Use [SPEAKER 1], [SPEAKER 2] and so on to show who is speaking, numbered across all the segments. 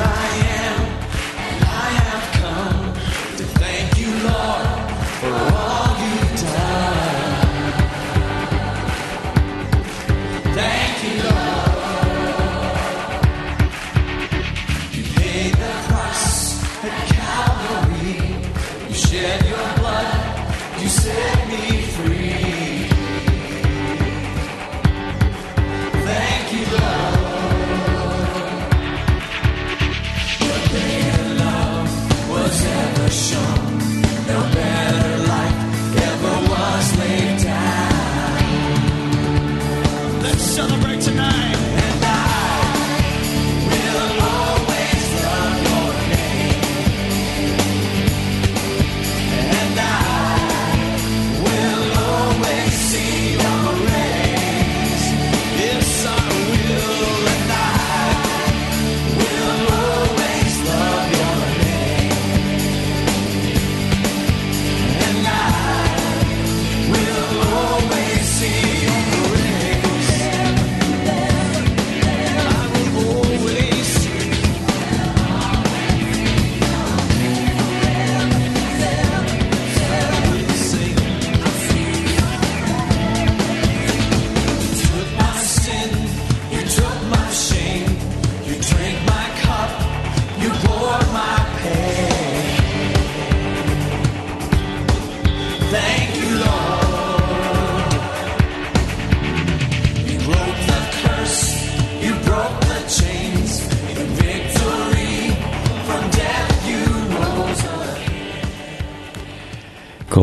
[SPEAKER 1] right.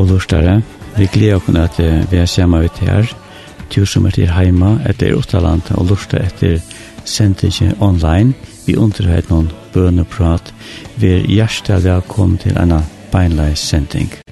[SPEAKER 1] lustare. Vi gleder oss at vi er sammen ut her, du som er til heima, etter Uttaland, og lortar etter sendingen online. Vi underhøyt noen bøneprat. Vi er hjertelig velkommen til en beinleis sending.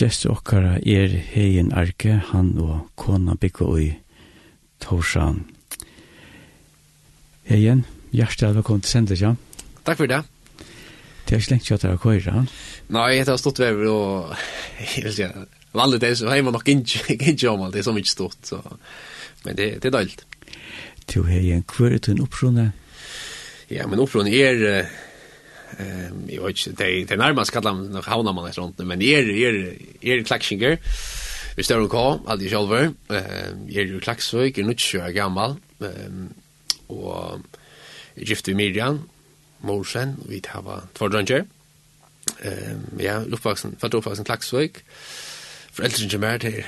[SPEAKER 1] Gjest okkara er hegin arke, han og kona bygge og i Torsan. Hegin, hjertelig velkommen til sendet, ja.
[SPEAKER 2] Takk for det.
[SPEAKER 1] Det er ikke lengt kjøttet av køyre.
[SPEAKER 2] Nei, jeg har stått ved og jeg vil si, vanlig det, så har man nok ikke om alt, det er så mye stort, så. men det, det er dølt.
[SPEAKER 1] Du, Hegin, hva er din oppsjone?
[SPEAKER 2] Ja, men oppsjone er... Uh, Ehm jag vet inte det det närmast kallar man nog havnar man runt men är är är klaxinger. Vi står och kall all det själva. Ehm är ju klaxvik är inte så gammal. Ehm och gift med Miriam Morsen vi har två drömmar. Ehm ja, uppvuxen, född uppvuxen Klaxvik. Föräldrar som är till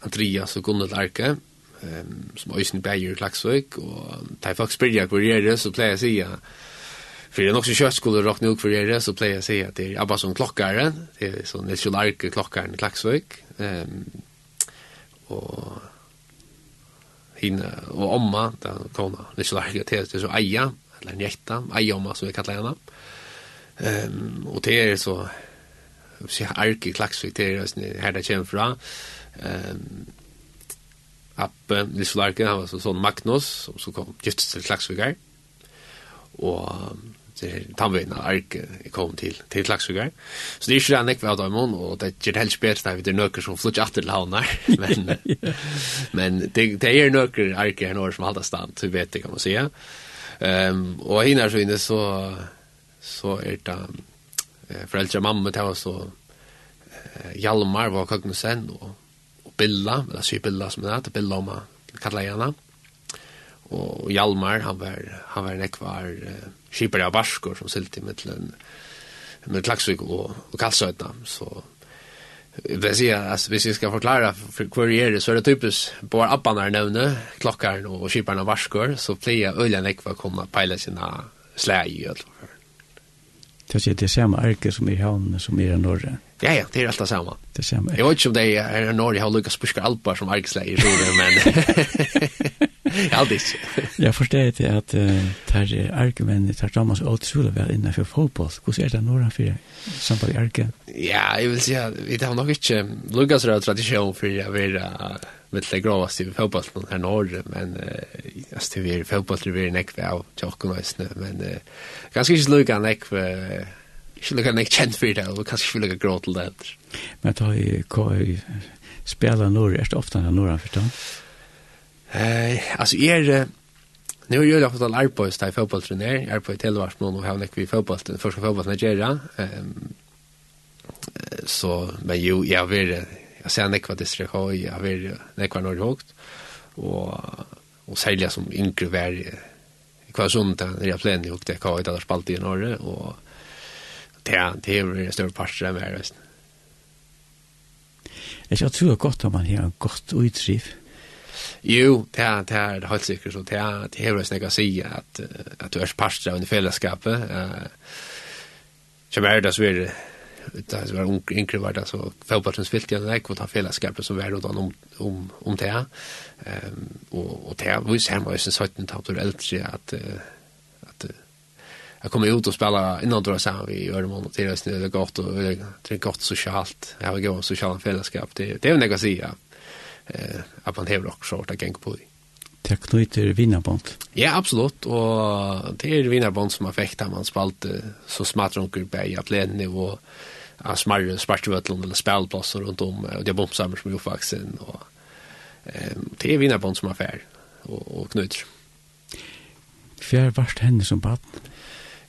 [SPEAKER 2] Andreas och Gunnar Larke ehm som är i sin bäger Klaxvik och tar faktiskt börja kvar det så plejer säga För det är också kött skulle rakt nog för er så plejer jag säga att det är Abba som klockare. Det är sån Nils Jolark klockaren i Klaxvik. Ehm och hinna och omma den kona Nils Jolark, det är så Aja eller Njetta, Aja omma som vi kallar henne. Ehm och det är så så i Klaxvik det är här det kommer från. Ehm Abbe Nils Jolark, han var så sån Magnus som så kom giftes till Klaxvik. Och så er tannveien av ark jeg kom til, til Klagsvigger. Så det er ikke det han ikke var av dem, og det er helst bedre når det er nøkker som flytter atter til havn men, men det, det er nøkker ark her nå som halda stand, så vet det kan man säga. Um, og hinner så inne så, så er det eh, foreldre og mamma til oss, og eh, Hjalmar var Køgnesen, og, og Billa, eller sier Billa som det heter, Billa om han kallar henne. Og Hjalmar, han var, han var en ekvar... Eh, skipar av barskor som silt i mittlen med Klaksvik og, og Kalsöjtna. Så det vill säga, alltså, hvis vi ska förklara för er det så er det typiskt bara apparna er nevne, klockan og skiparna av barskor så pleier plejer öljan ekva komma peile sina släg i öll.
[SPEAKER 1] Det är det samme arke som er i havnen som er i Norge.
[SPEAKER 2] Ja, ja, det er alt det samme.
[SPEAKER 1] Det er samme.
[SPEAKER 2] Jeg vet ikke om det er i Norge, jeg har lyckats puska alpar som ärkesläg i norra, men... Ja, Aldis.
[SPEAKER 1] Jag förstår inte att tar det argumentet tar Thomas Otsula väl inne för fotboll. Hur ser det några för samtal arke?
[SPEAKER 2] Ja, jag vill säga vi har nog inte Lucas röd tradition för jag vill med det gravaste i fotbollen här norr men uh, just det vi fotboll det vi näck av tjocka men uh, ganska inte Lucas näck för Ikke lukka nek kjent fyrir det, og kanskje ikke lukka grå til det.
[SPEAKER 1] Men ta i KI spela norr, er det ofta norr, for det?
[SPEAKER 2] Eh, alltså är Nu gör jag fotboll Arpois där fotbollsträn är. Arpois Telvars någon och han gick vi fotbollen första fotbollen i Nigeria. Ehm så men jo jag vill jag ser nekva distrikt har jag vill nekva norr högt och och sälja som yngre vär i sånt där jag plan och det kan jag spalt i norr och det det är en stor part där med resten.
[SPEAKER 1] Jag tror gott om man har gott utriff.
[SPEAKER 2] Jo, det er, det er helt sikkert, så det er, det er snäga sig att att du är pastor av en fällskap. Eh som er det så er det det var ung inkre var det så fotbollens fält jag lik vad har fällskapet som er då om om om det. Ehm og, og det var ju sen var ju så att det var äldre at, att jag kommer ut och spela innan då så vi gör det måndag det är gott och det är gott socialt. Jag har gått sociala fellesskap, Det det är väl något att säga eh, at man hever också vart det gäng på
[SPEAKER 1] det. Det knyter vinnarbånd?
[SPEAKER 2] Ja, absolut. Och det är vinnarbånd som har fäckt man spalt så smart runker på i atleten och av smarre spartjevötlund eller spelplasser runt om och det är bombsammer som är uppvaxen och eh, det är vinnarbånd som har färg och, och knyter.
[SPEAKER 1] Fjär varst henne som barn?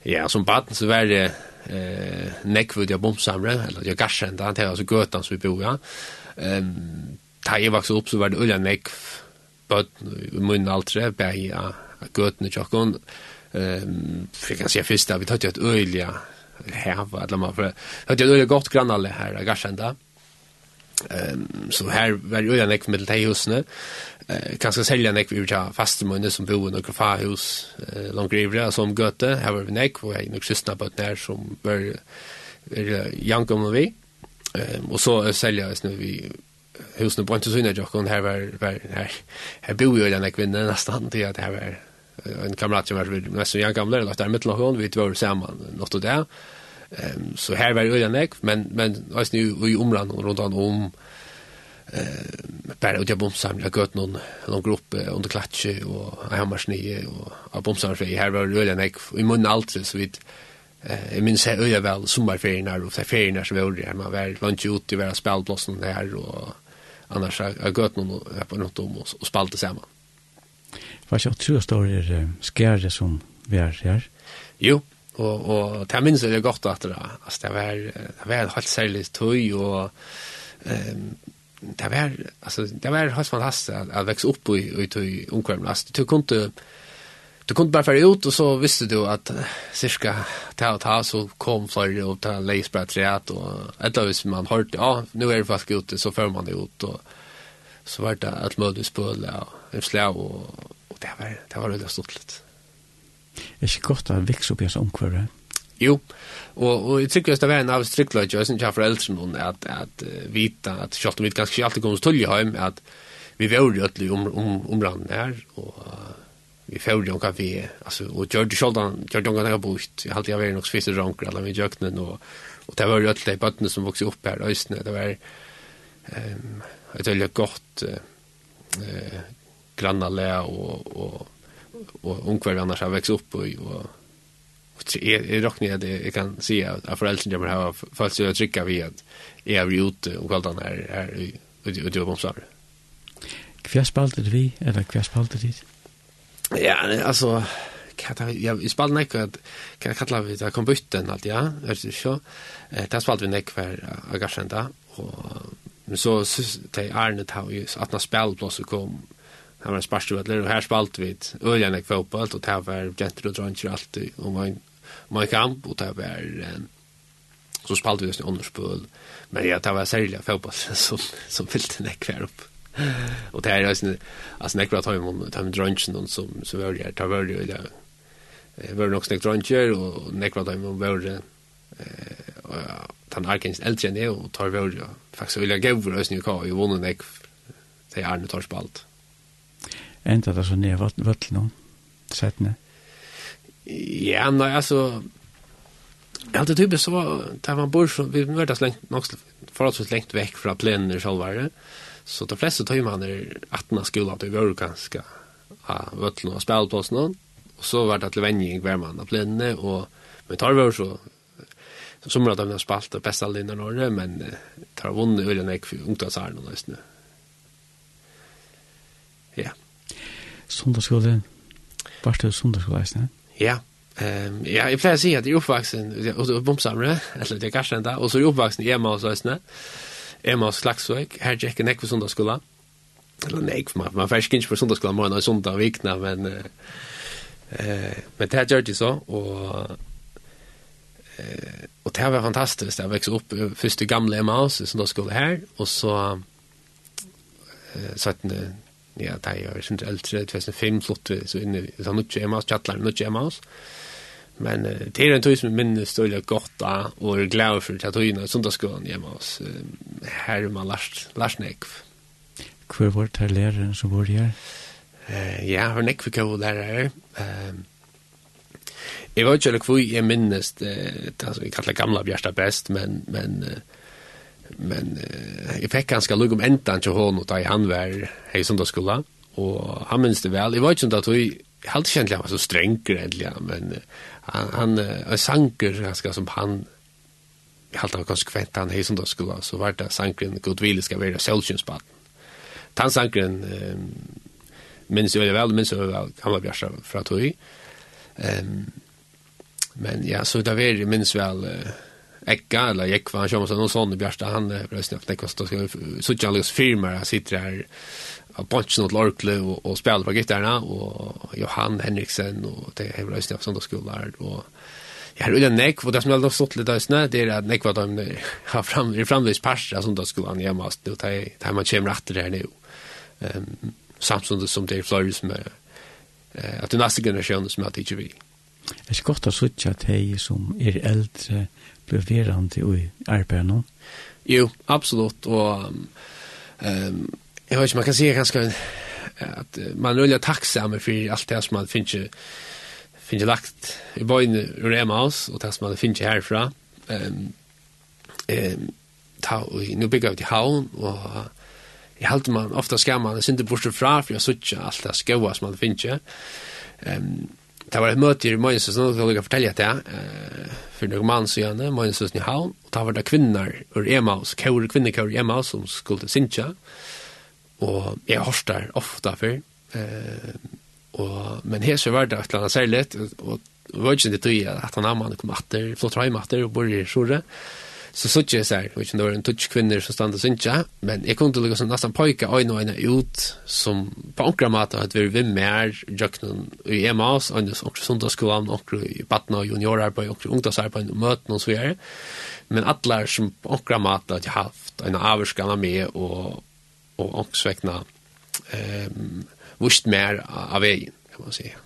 [SPEAKER 2] Ja, som barn så var det eh nekvud jag bombsamre eller jag garsenda det till alltså götan som vi bor ja. Ehm da jeg vokste opp, så var det ulike nekv, bøtt, i munnen altre, bæg av gøtene tjokken. Um, jeg kan si først vi tatt jo et ulike heva, eller man, for det er jo godt grannalle her, i Garsenda. Um, så her var jo en ekv middel teihusene. Uh, kanskje selja en ekv i tja fastemunne som bor i noen fahus uh, langt grivre, gøtte. Her var vi en ekv, og jeg nok sysna på et nær som var er jank om vi. Um, og så selja oss nu vi husene på inte syna jocken här var var här här bor ju den kvinnan nästan till att här var en kamrat som var mest så jag gamla eller där mittel hon vi två samman något och där ehm så här var ju den men men alltså nu i omland och runt om eh bara ut jag bomsam jag gott någon någon grupp under klatsche och hammarsnye och av bomsam för här var ju den i mun allt så vitt Eh jag minns jag väl sommarferierna och ferierna så var det man var var inte ute i våra spelplatsen där och annars har gått någon här på något om oss och spalt det samman.
[SPEAKER 1] Vad jag tror står är skärde som vi är här.
[SPEAKER 2] Jo, och och det minns jag godt at det alltså det var det var helt særlig tøy och ehm det var alltså det var helt fantastisk at, at vokse upp i i tøy omkring. altså du kunne Du kunde bara färra ut och så visste du att cirka ta och ta så kom fler och ta lejs på träet och ett av man hört ja, nu är det fast ute så för man det ut och så var det allt möjligt spöle en utslag och, och det var det var det stort lite.
[SPEAKER 1] Är det gott att växa upp i sån omkvarre?
[SPEAKER 2] Jo, och och jag tycker att det var en av striktlöjt, jag syns jag för äldre någon att, att vita att kjallt om vi ganska alltid kommer till hem att vi var ju öll om om, om, omrande här och vi får ju kaffe alltså och George Sheldon George Sheldon har bort jag hade jag varit nog svisse rank alla med jöknen och och det var ju alla i som vuxit upp här ösnen det var ehm ett väldigt gott eh grannalä och och och ungkvar annars har växt upp och och är dock ni det jag kan se att föräldrarna kommer ha fått sig att trycka vid att är vi ute och kallt är är ute och bomsar. Kvar
[SPEAKER 1] spaltet vi eller kvärspaltet dit?
[SPEAKER 2] Ja, alltså kan jag i spalt näck kan jag kalla vi där kombutten allt ja är det så? Eh där spalt vi näck för agasenta och men så te Arne tau ju att när spelplats kom. Han var sparst ut og her spalt vi öljan näck fotboll og där var gentur og druncher allt og mein mein kamp og där var så spalt vi just i underspel men ja det var särskilt fotboll som som fyllde näck upp och det här är alltså alltså när jag tar om tar med drunchen och som så var det tar var det där var nog snack druncher och nek jag tar om var det ja han har kanske äldre än och tar var det faktiskt vill jag gå för oss nu kvar ju vunnen nek det är nu tar spalt
[SPEAKER 1] Ända där så ner vart vart nu sett ne
[SPEAKER 2] Ja, nej, alltså Ja, det typ så där man bor så vi vart så länge nog förhållsvis längt veck från planen själva. Så de fleste tog man er 18 av skolen, at vi var ganske av vøtlen og spil på oss noen. Og så var det til vending hver mann av plenene, og men tar vi over så som er at de har spalt det beste alle innan året, men tar vunnet øyne jeg for ungdomsarne og løsene. Ja.
[SPEAKER 1] Sundagsskole, bare til sundagsskole, ikke?
[SPEAKER 2] Ja. Um, ja, jeg pleier å si at jeg er oppvaksen, og bomsamere, eller det er kanskje enda, og så er jeg oppvaksen hjemme hos løsene. Ja Emma Slagsvik, her gikk en ekve sundagsskola. Eller nei, man, man færsk ikke på sundagsskola morgen og sundag vikna, men eh, men det gjør det så, og eh, og det var fantastisk, jeg vekste opp først i gamle Emma Hans sundagsskola her, og så eh, satt en ja, det er jo, jeg eldre, 2005 flott, så inne, så sånn ikke Emma Hans, tjattler, nå ikke Emma Men uh, det er en tog som minns då godt da, og er glad för at jag er sundagsskolen hjemme hos uh, Herman Lars, Larsnek.
[SPEAKER 1] Hver var det læreren som var her?
[SPEAKER 2] Uh, ja, var nekve kjøy lærere. Uh, jeg vet ikke hvor jeg minnes det, det som vi kallar gamla Bjørsta best, men, men, uh, men uh, jeg fikk ganske lukk om endan til hånd da han var hei sundagsskola, og han minns det vel. Jeg vet ikke om det at jeg, jeg hadde kjent han var så strengere endelig, men uh, han, han uh, sanker ganska som han helt hade konsekvent han hej som då skulle så var det sankren godvillig ska vara sällsynsbatten. han sankren eh, minns jag väl minns jag väl han var bjärsa för att höj. Ehm men ja så där var minns väl uh, Ekka, eller Ekva, han kommer någon noen sånne Bjärsta, han er brøstnøft, Ekva, så skal vi han lukkes firmer, han sitter her, bunchen åt Lorkle och, och spelade på gitarrerna och Johan Henriksen och det är väl av söndagsskolan och jag har ullen nek och det som jag har stått lite snö det är att nek vad de har fram i framvis parser som parsa söndagsskolan jag måste och det ta man kommer rätt där nu. Ehm um, samtidigt som det är flöjs med eh, att den nästa generationen som att inte vi.
[SPEAKER 1] Det er godt å sitte at till som er eldre blir verande i arbeidet nå
[SPEAKER 2] Jo, absolutt og ehm um, Jag vet inte, man kan säga ganska att man är väldigt tacksam för allt det som man finns ju finns ju lagt i bojen ur hemma oss och det som man finns ju härifrån. Um, um, ta, nu bygger vi till havn och jag halte man ofta ska man inte bortse fra för jag sucha allt det skoa som man finns ju. Um, det var ett möte i Moinsson som jag lukar fortälja det eh, för några man så gärna, Moinsson i havn och det var det kvinnor ur Emaus, kår kvinnor ur Emaus som skulle syncha og jeg har der ofte før, eh, og, men her så var det et eller annet særlig, og det var ikke det tog at han amma kom atter, flott hjem atter, og bor i Sjore, så så ikke jeg sær, og ikke det var en tutsk kvinner som stod og synte, men jeg kunne til å lukke som nesten pojka øyne og øyne ut, som på omkring måte at vi var med mer, jøkken i hjemme oss, og omkring sundagsskolen, omkring badna og juniorarbeid, omkring ungdomsarbeid, og møten og så gjør. Men alle som på omkring måte at jeg haft en avskanna med, og og ångsvekna um, vust mer av veien, kan man säga.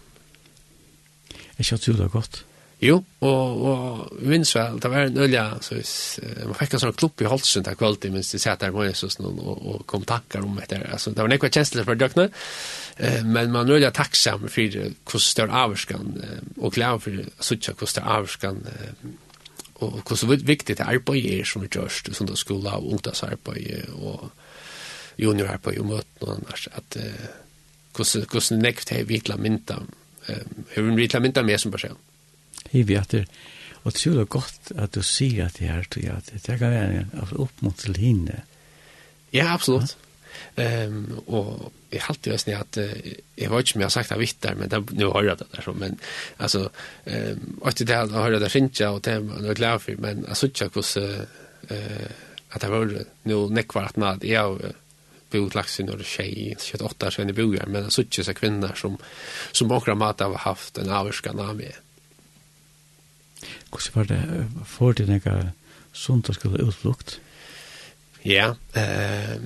[SPEAKER 1] Jeg kjøtt jo det godt.
[SPEAKER 2] Jo, og, og minns vel, det var en ølja, så hvis, uh, man fikk en sånn klubb i Holtsen der kvöldi, mens de satt der Jesus og, og, og kom takkar om etter, altså det var nekva kjensler for døkna, uh, men man er ølja takksam for hvordan det er averskan, uh, og glad for hvordan det er averskan, uh, og hos viktig det arbeid er som er gjørst, som det skulle ha ungdomsarbeid, og junior her på jo møten og annars, at uh, hvordan, hvordan nekt har vi klaminta, um, har vi klaminta med som person.
[SPEAKER 1] Jeg vet det, og tror det godt at du sier at det her, tror jeg, at det kan være en oppmåttel hinne.
[SPEAKER 2] Ja, absolutt. Ja. Ehm um, och jag har alltid visst att jag vet inte om jag har sagt det vitt där men det, nu har jag det där så men alltså ehm um, att det har har det finns och det är glad för men alltså jag kus eh att det var nu nekvart när jag bo laxen och tjej, kött åtta sen i bojar, men så inte så kvinnor som som åkra mat har haft en avskan av med.
[SPEAKER 1] Hvordan var det for din det sunt og skulle utflukt?
[SPEAKER 2] Ja, eh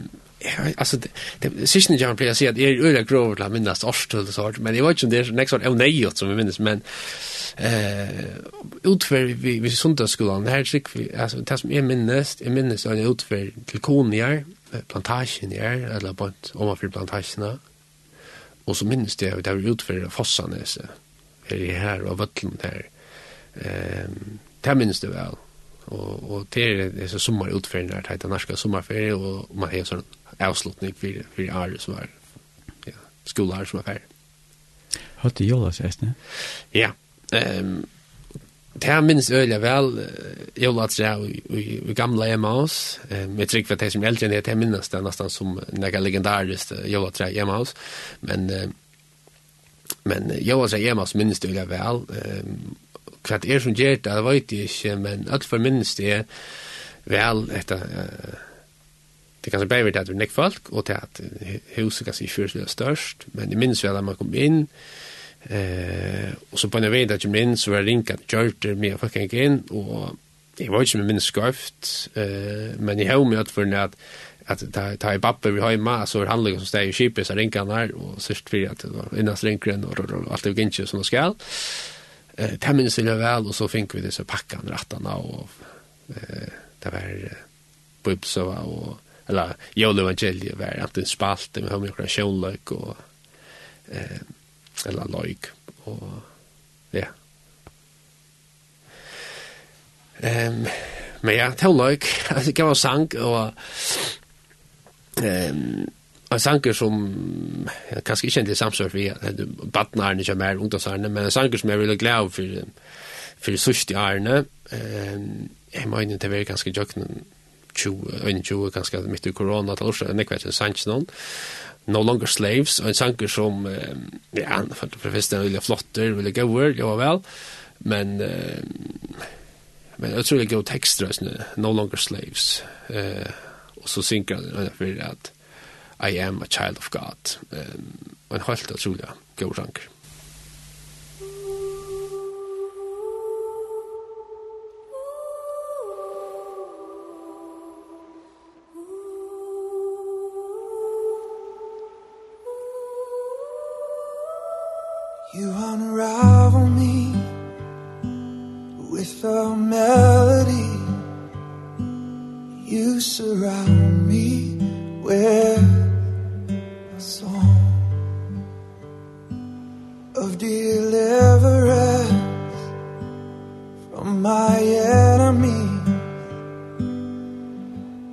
[SPEAKER 2] ja, altså, det det siste jeg sist å si at jeg er det grov til å minnes minnas og sånt, men jeg vet ikke om det er nästa år nej som vi minnes, men eh utför vi vi sunt og skulle, det her tycker vi altså, det som jeg minnes jeg minnes at jeg utför til konjar plantasjen er, eller på bant omanfyr plantasjene. Og så minnes det, det var utført Fossanese, her i her og Vøtlen her. Um, det minnes det vel. Og, og det er disse sommerutførene her, det er norske sommerferie, og man har sånn avslutning for, for året som er ja, skoleåret som er
[SPEAKER 1] ferdig. Hørte Jolas, eisne?
[SPEAKER 2] Ja, um, Det här minns öliga väl jag Jolatsa och i gamla Emmaus. hos. Med tryck för det som är äldre än det minns det nästan som några legendariskt jag Jolatsa hemma Emmaus. Men men jag Jolatsa hemma Emmaus minns det öliga väl. Kvart är som gör det, det vet jag inte. Men allt för minns det väl detta det kanske blev det att vi näck folk och det att huset kanske i fyrst störst. Men det minns väl att man kom in. Eh, og så på en vei, där jeg minns så var det gjør det med fucking inn, og jeg var ikke med min skrøft, eh, men jeg har mig att för at att ta ta i papper vi har hemma så är handling som stäjer skipet så rinkar där och sist för att innan rinkren och allt det gick inte som det ska. Eh, det minns jag väl och så fick vi det så packa packan rattarna och eh, det var bubsova och eller Joel Evangelia var att det spalt med hur mycket kjolök och eh eller løyk. Og, ja. ehm men ja, tell var løyk. Altså, det sang, og ehm en sanger som jeg kanskje ikke endelig samsvar for jeg badnarne ikke mer ungdomsarne, men en sanger som jeg vil glede for for sørst i arne um, jeg mener det var ganske jøkken 20, 21, ganske midt i korona til årsdag, jeg vet ikke, sanger noen No Longer Slaves, og en sanger som, ja, han er for det første veldig flotter, veldig gøyver, ja vel, men, men jeg tror det er gøy tekster, No Longer Slaves, eh, og så synker han for at I am a child of God, um, og en helt utrolig god sanger.
[SPEAKER 3] You unravel me With a melody. You surround me With a song Of deliverance From my enemies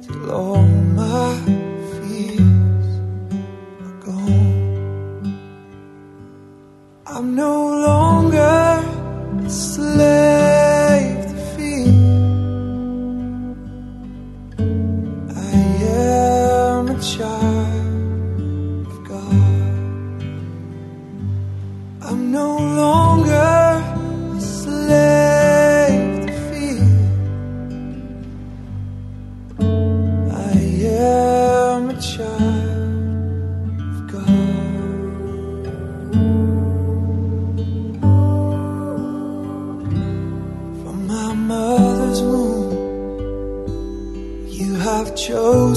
[SPEAKER 3] Till all my I'm no longer a slave.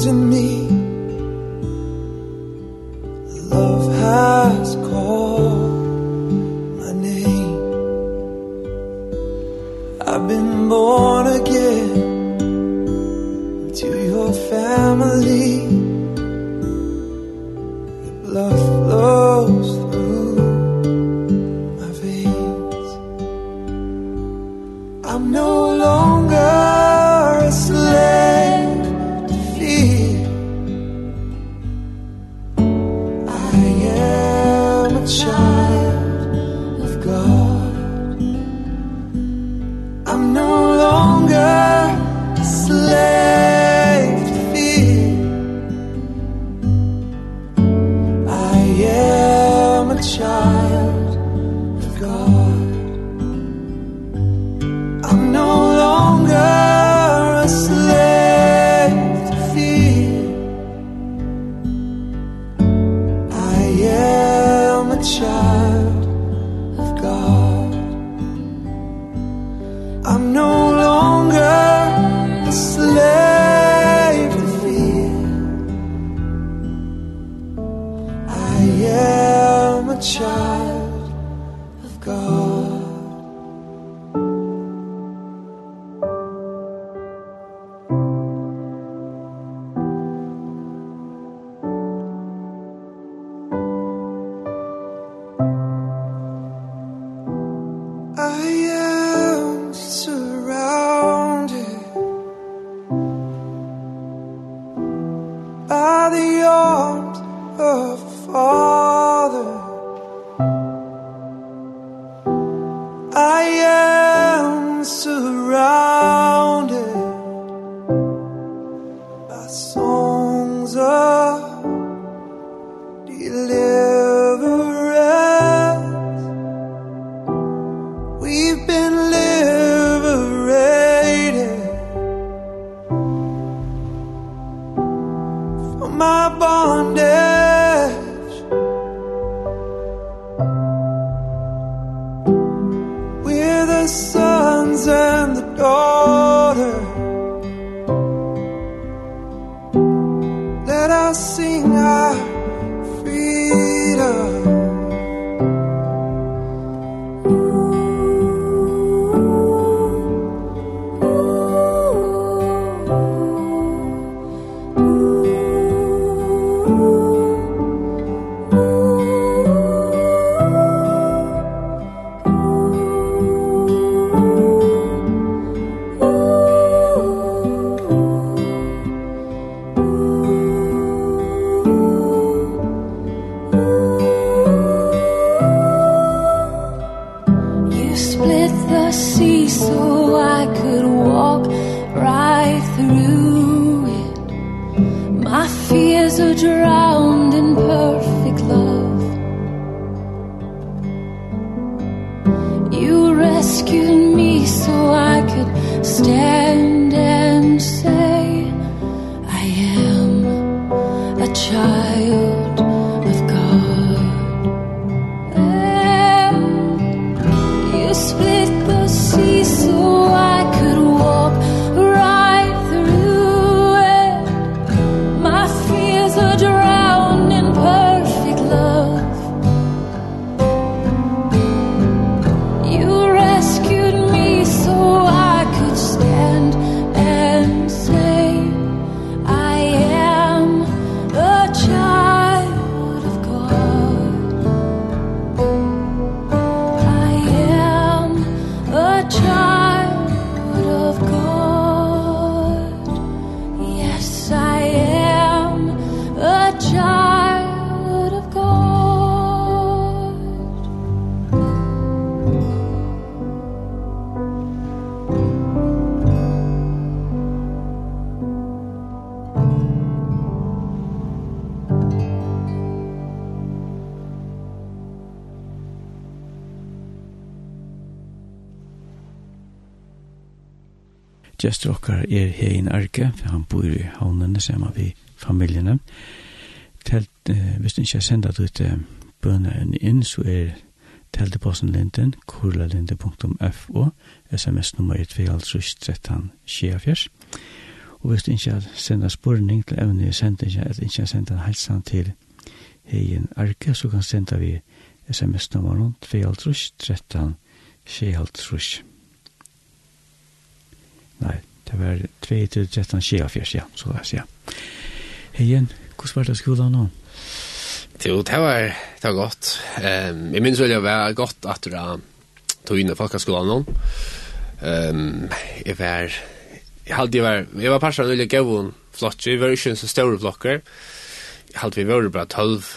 [SPEAKER 4] in me.
[SPEAKER 1] para singar egen arke, for han bor i havnene sammen med familiene. Telt, eh, hvis du ikke har sendt ut til bønene inn, så er telteposten linden, kurlalinde.fo, sms-nummer 2.13.24. Og hvis du ikke har sendt spørning til evne i sendingen, eller ikke har sendt en helsan til egen arke, så kan senda vi sms-nummeren 2.13.24 var 2-13-24, ja, så det ja. Hei igjen, hvordan var det skolen nå?
[SPEAKER 2] Jo, det var, det var godt. Um, jeg minns vel det var godt at du tog inn i folkeskolen nå. Um, jeg var, jeg hadde var, jeg var parstran veldig gøy og flott, jeg var ikke en så større flokker. Jeg hadde vi vært bare 12,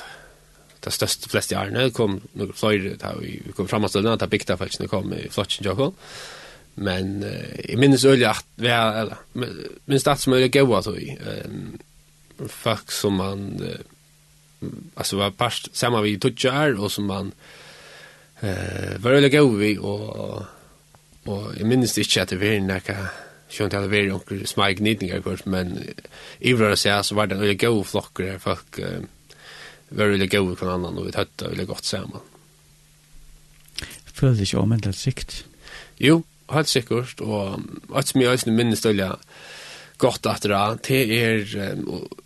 [SPEAKER 2] det største fleste i Arne, kom noen fløyre, vi kom frem av støvnene, det bygde faktisk, det kom i flotter, Men eh, jeg minns øyelig at vi er, eller, minns det som øyelig gav at vi, um, folk som man, uh, alltså var past samma vi tutsi och som man uh, var øyelig gav vi, og, og jeg minnes ikke at det var nekka, Sjønt hadde vært noen små gnidninger, men i vrøret seg så var det en veldig flockar flokker, folk uh, var veldig gode hver annan och vi tøtte veldig gott samman
[SPEAKER 1] Føler det ikke om sikt?
[SPEAKER 2] Jo, helt sikkert, og alt som jeg også minnes til dølja godt at det det er,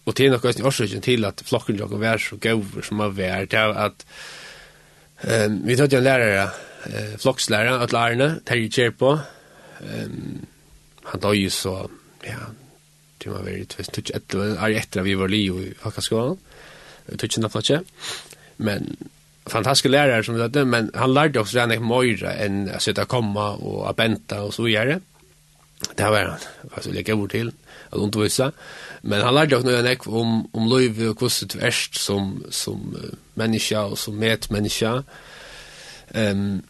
[SPEAKER 2] og det er nok også årsøkjen til at flokken jo var så gøver som har vært, det er at um, vi tatt jo en lærere, uh, flokkslærere, at lærerne, Terje Kjerpo, um, han da jo så, ja, det var veldig tvist, det er etter at vi var li i Hakkaskolen, det er ikke? Men fantastiske lärare som det men han lärde också redan ikke møyre enn å sitte komma och att benta och så vidare. Det var han, altså like ord til, at hun Men han lärde också noe om, om liv och hvordan du erst som, som uh, människa och som människa. Um,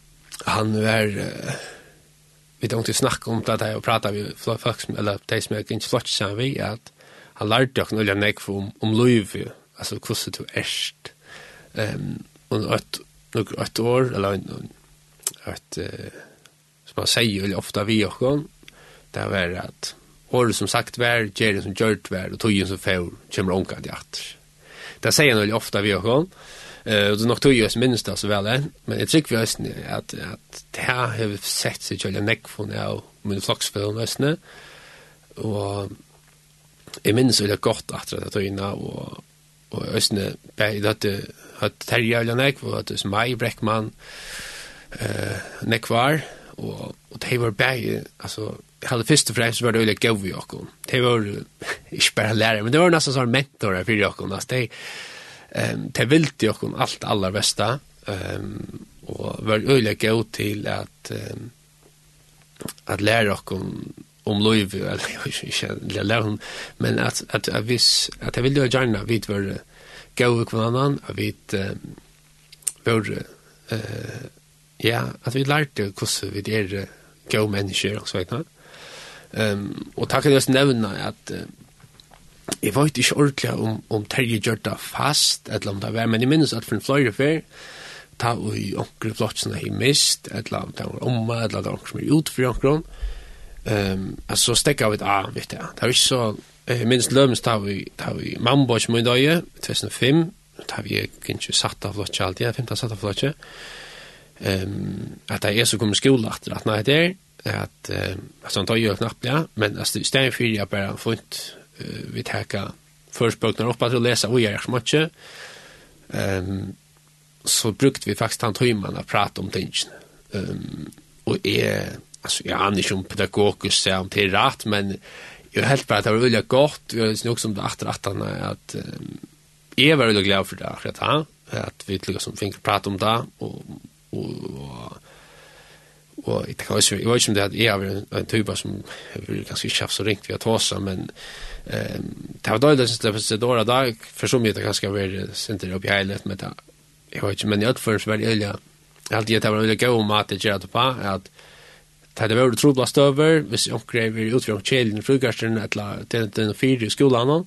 [SPEAKER 2] han var... Uh, vi don't to om det här och prata med folk som eller de som jag inte flott sen vi att han lärde jag nog om om liv, alltså hur du erst ehm og ett nog ett år eller ett som man säger ju ofta vi och kon där var det att år som sagt var ger som gjort var og tog som får kommer onka det sier han veldig nog ofta vi og kon eh och det nog tog ju som det så väl men jeg trykker vi ösn at, at det her har sett seg kjølge neck av min flocksfilm ösn og Jeg minns veldig godt at det tøyna, og, og østene, hadde hatt Terje Ølanek, og hatt meg, Breckman, eh, Nekvar, og, og de var bare, altså, hade först och främst var det öliga gøy vi och Det var ikke bare lærere, men det var nesten sånn mentorer för Jakob. Altså, det, um, det ville Jakob allt aller bästa. Um, och var öliga gøy till att, um, att lära Jakob om liv, eller jag lære honom, men att, att, at, att, at, jag ville at, vid var gav kvann annan, at vi var, ja, at vi lærte hvordan vi er gav mennesker, og så vekna. Um, og takk at jeg nevna at uh, jeg vet ikke ordentlig om, om Terje gjør det fast, eller om det var, men jeg minnes at for en fløyre fyr, ta og i onkre flottsene i mist, eller om det var omma, eller om det var onker som er utfri onkron, um, altså stekka av et av, vet jeg. Det er ikke så Eh, minst lømst ta vi, ta vi Mambosh min døye, 2005, ta vi ikke satt av flotje alltid, jeg finner satt av flotje. Um, at det er så kommer skola at det er det er, at, um, at han tar jo knapt ja, men altså, i stedet for jeg bare funnet, uh, vi takker førspøkene opp til å leser, og jeg så smått Um, så brukte vi faktisk han tøymen å prate om tingene. Um, og jeg, altså, jeg aner ikke om pedagogisk, om det er rett, men jag helt bara att det var väldigt gott. Jag syns nog som det efter att han att är var väldigt glad för det akkurat han att vi tycker som fick prata om det och och och det kan ju jag vet det att jag är en typ som vill kanske chefs så ringt vi att hossa men ehm det var då det syns det då där för så mycket kanske var inte upp i helhet med det jag vet inte men jag för väl jag alltid det var väldigt god mat det jag på att Det er veldig trobla støver, hvis jeg oppgrever utfra om kjelen i frukasten, eller til den fire i skolan,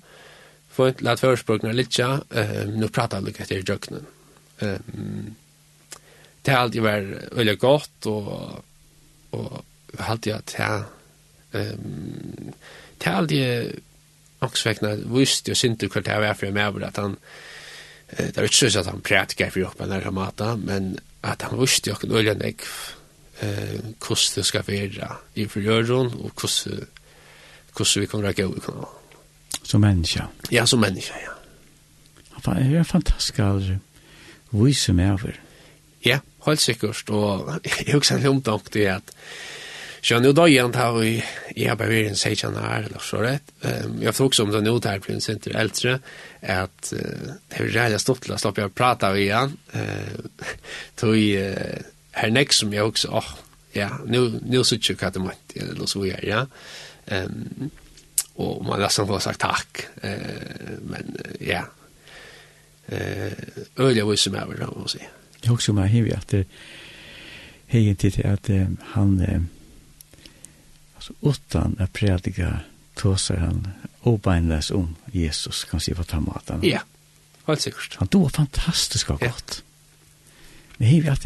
[SPEAKER 2] for ikke lett førspråkene litt, uh, nå prater jeg litt etter jøkkenen. Um, det har alltid vært veldig godt, og, og alltid at jeg, um, det har alltid åksvekkene vist jo sinter hva det var for meg, over at han, det er ikke så at han prætker for jobben her, men at han visste jo ikke noe nødvendig, eh kost det ska vara i förgöron och kost kost vi kommer att gå kan
[SPEAKER 1] som människa
[SPEAKER 2] ja som människa ja Fan,
[SPEAKER 1] det är fantastiskt alltså. Vi som är över.
[SPEAKER 2] Ja, helt säkert. Och jag har också en omtank till att Så nu då igen tar vi i Aberverin säger jag när eller så rätt. Ehm jag tror också om det nu där blir center äldre att det är jävla stort att slappa prata vi igen. Eh tog här nek som jag också åh, ja, nu, nu sitter jeg att det eller så vi ja. ehm och man nästan får sagt tack eh men uh, ja, uh, øyelig viser meg over, må si. Jeg
[SPEAKER 1] har også med hevig at det, egentlig at han, alltså utan att predika tåsar han obeinlös om Jesus kan se vad han matar.
[SPEAKER 2] Ja, helt säkert.
[SPEAKER 1] Han då fantastiskt gott.
[SPEAKER 2] Ja.
[SPEAKER 1] Men hej vi att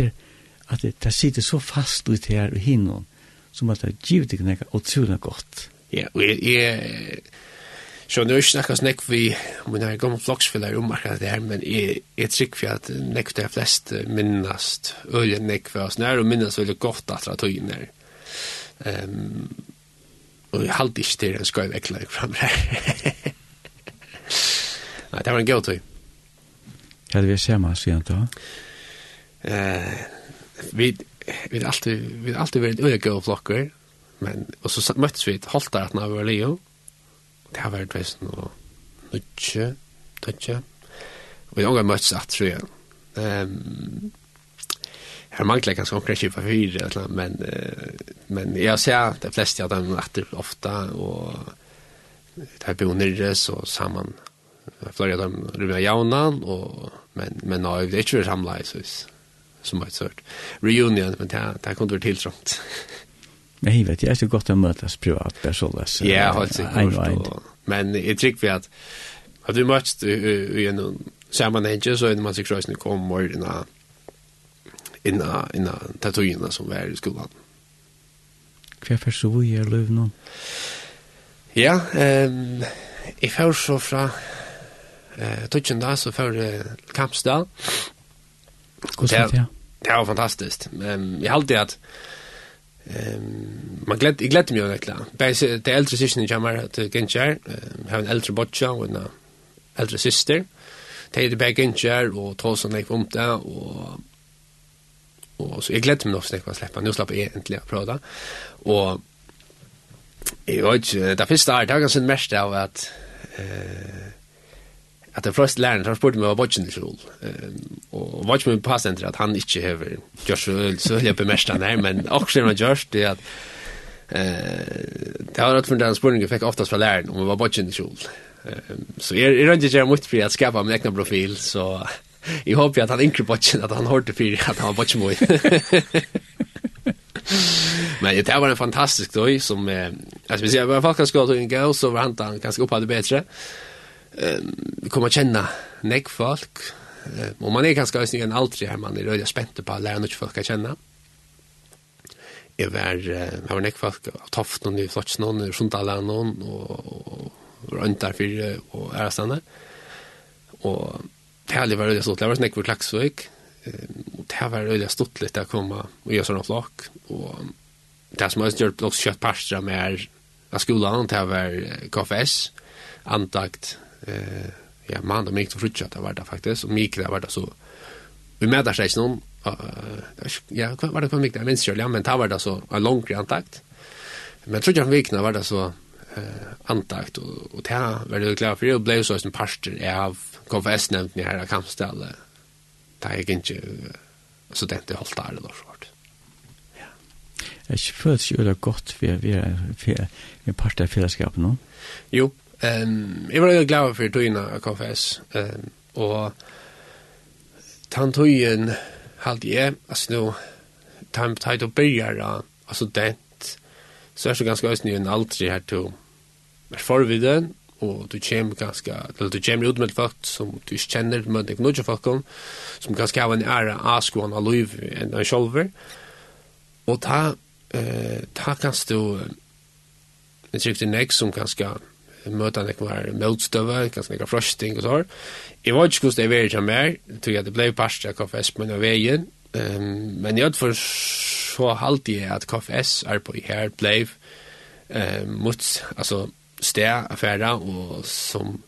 [SPEAKER 1] at det, det sitter så fast ut her og hinnom, som at det er givet ikke nekka utrolig godt.
[SPEAKER 2] Ja, og jeg, jeg så nu snakket snakk vi, men jeg gammel floksfiller om akkurat det her, men jeg, jeg trykker for at nekk det er flest minnast, øye nekk for oss nær, og minnast veldig godt at det er tøyen her. Um, og jeg halte ikke til en skøy vekkla jeg fram her. Nei, det var en god tøy.
[SPEAKER 1] Hva er det vi ser se meg, sier han da.
[SPEAKER 2] Eh, vi vi har alltid vi har alltid varit öga och flockar men och så möttes vi ett halta att när vi var Leo det har varit väsen och nutje nutje vi har mötts att tror jag ehm Her mangler kanskje omkring på fyra, men, uh, men jeg ser de fleste av dem etter ofte, og det er bo nyrre, så sammen. Flere av dem rumer jaunan, og, men, men nå er det ikke samlet, så som har sort reunion men det det kunde vara
[SPEAKER 1] tilltrångt. Nej, vet jag, det så gott att mötas privat personligt.
[SPEAKER 2] Ja, helt säkert. Men jag tycker vi att att vi möts i en sammanhang så är det man sig krösning kommer innan innan innan tatuina som var i skolan.
[SPEAKER 1] Hva er så vi er løv nå?
[SPEAKER 2] Ja, ehm jeg får så fra eh uh, Tutsjenda, så får jeg uh, Kampsdal,
[SPEAKER 1] Det,
[SPEAKER 2] det var fantastiskt. Um, jag har alltid att Ehm man glädde, jag glädde mig verkligen. Bäst Det äldre syskon i Kjammar att Genchar, Jag har en äldre botcha och en äldre syster. Det är det bägge Genchar och Tolson gick om det. Och, och så jag glädde mig nog snäck att släppa. Nu slapp jag äntligen prata. Och jag vet inte, det första är det ganska mest av att eh, at det første læreren har spurt meg hva vodgen i skjul. Og vodgen min pasenter at han ikke har gjort så øl, så jeg bemerst han her, men også han gjørs det at det har vært for den spørningen fikk oftast fra læreren om hva vodgen i skjul. Så jeg rønner ikke gjerne mot for å skapa min egna profil, så jeg håper at han inkre vodgen, at han hørte for at han var vodgen mot. Men det var en fantastisk dag som, eh, alltså vi ser, var alla fall kan skåta en gå så var han ganska upphade bättre vi kommer känna näck folk och man är ganska ösning en aldrig här man är röda spänt på att lära något folk att känna jag var jag var näck folk av Tofton i Flotsnån i Sundalanån och runt där för och är stanna och Tälje var så stort, det var snäck för Klaxvik och det var röda stort lite att komma och göra såna flock och det som har gjort också kött parstra med skolan, det var KFS, antakt eh ja man då mig så frutcha det var det faktiskt. Och mig det var det så vi mäter sig någon ja var det för mig det minns jag men det var det så en lång kontakt men tror jag vikna var det så eh antakt. Och och det här var det klart för. Det blev så en pastor av konfessnämnden här i Kampstalle där jag inte så det inte hållt där då svårt
[SPEAKER 1] Jeg føler ikke det godt for vi være en part av fellesskapet nå.
[SPEAKER 2] Jo, Ehm jag var väldigt glad för tøyna, jag konfess. Ehm och tant tøyen halt jag alltså nu tant tajt och börjar alltså det så är det ganska ösnö en aldrig här till. Men för vid den och du kommer ganska eller du kommer ut med folk som du känner med dig några folk som ganska har en ära askon av liv en en shoulder och ta eh ta kan du det är ju det som ganska møta nek var motstøve, kanskje nek var frøsting og så. Jeg var ikke hvordan det var ikke mer, tog jeg det ble parst av KFS på en av veien, um, men jeg for så halde jeg at KFS er på her ble uh, mot, altså, sted affæra, og som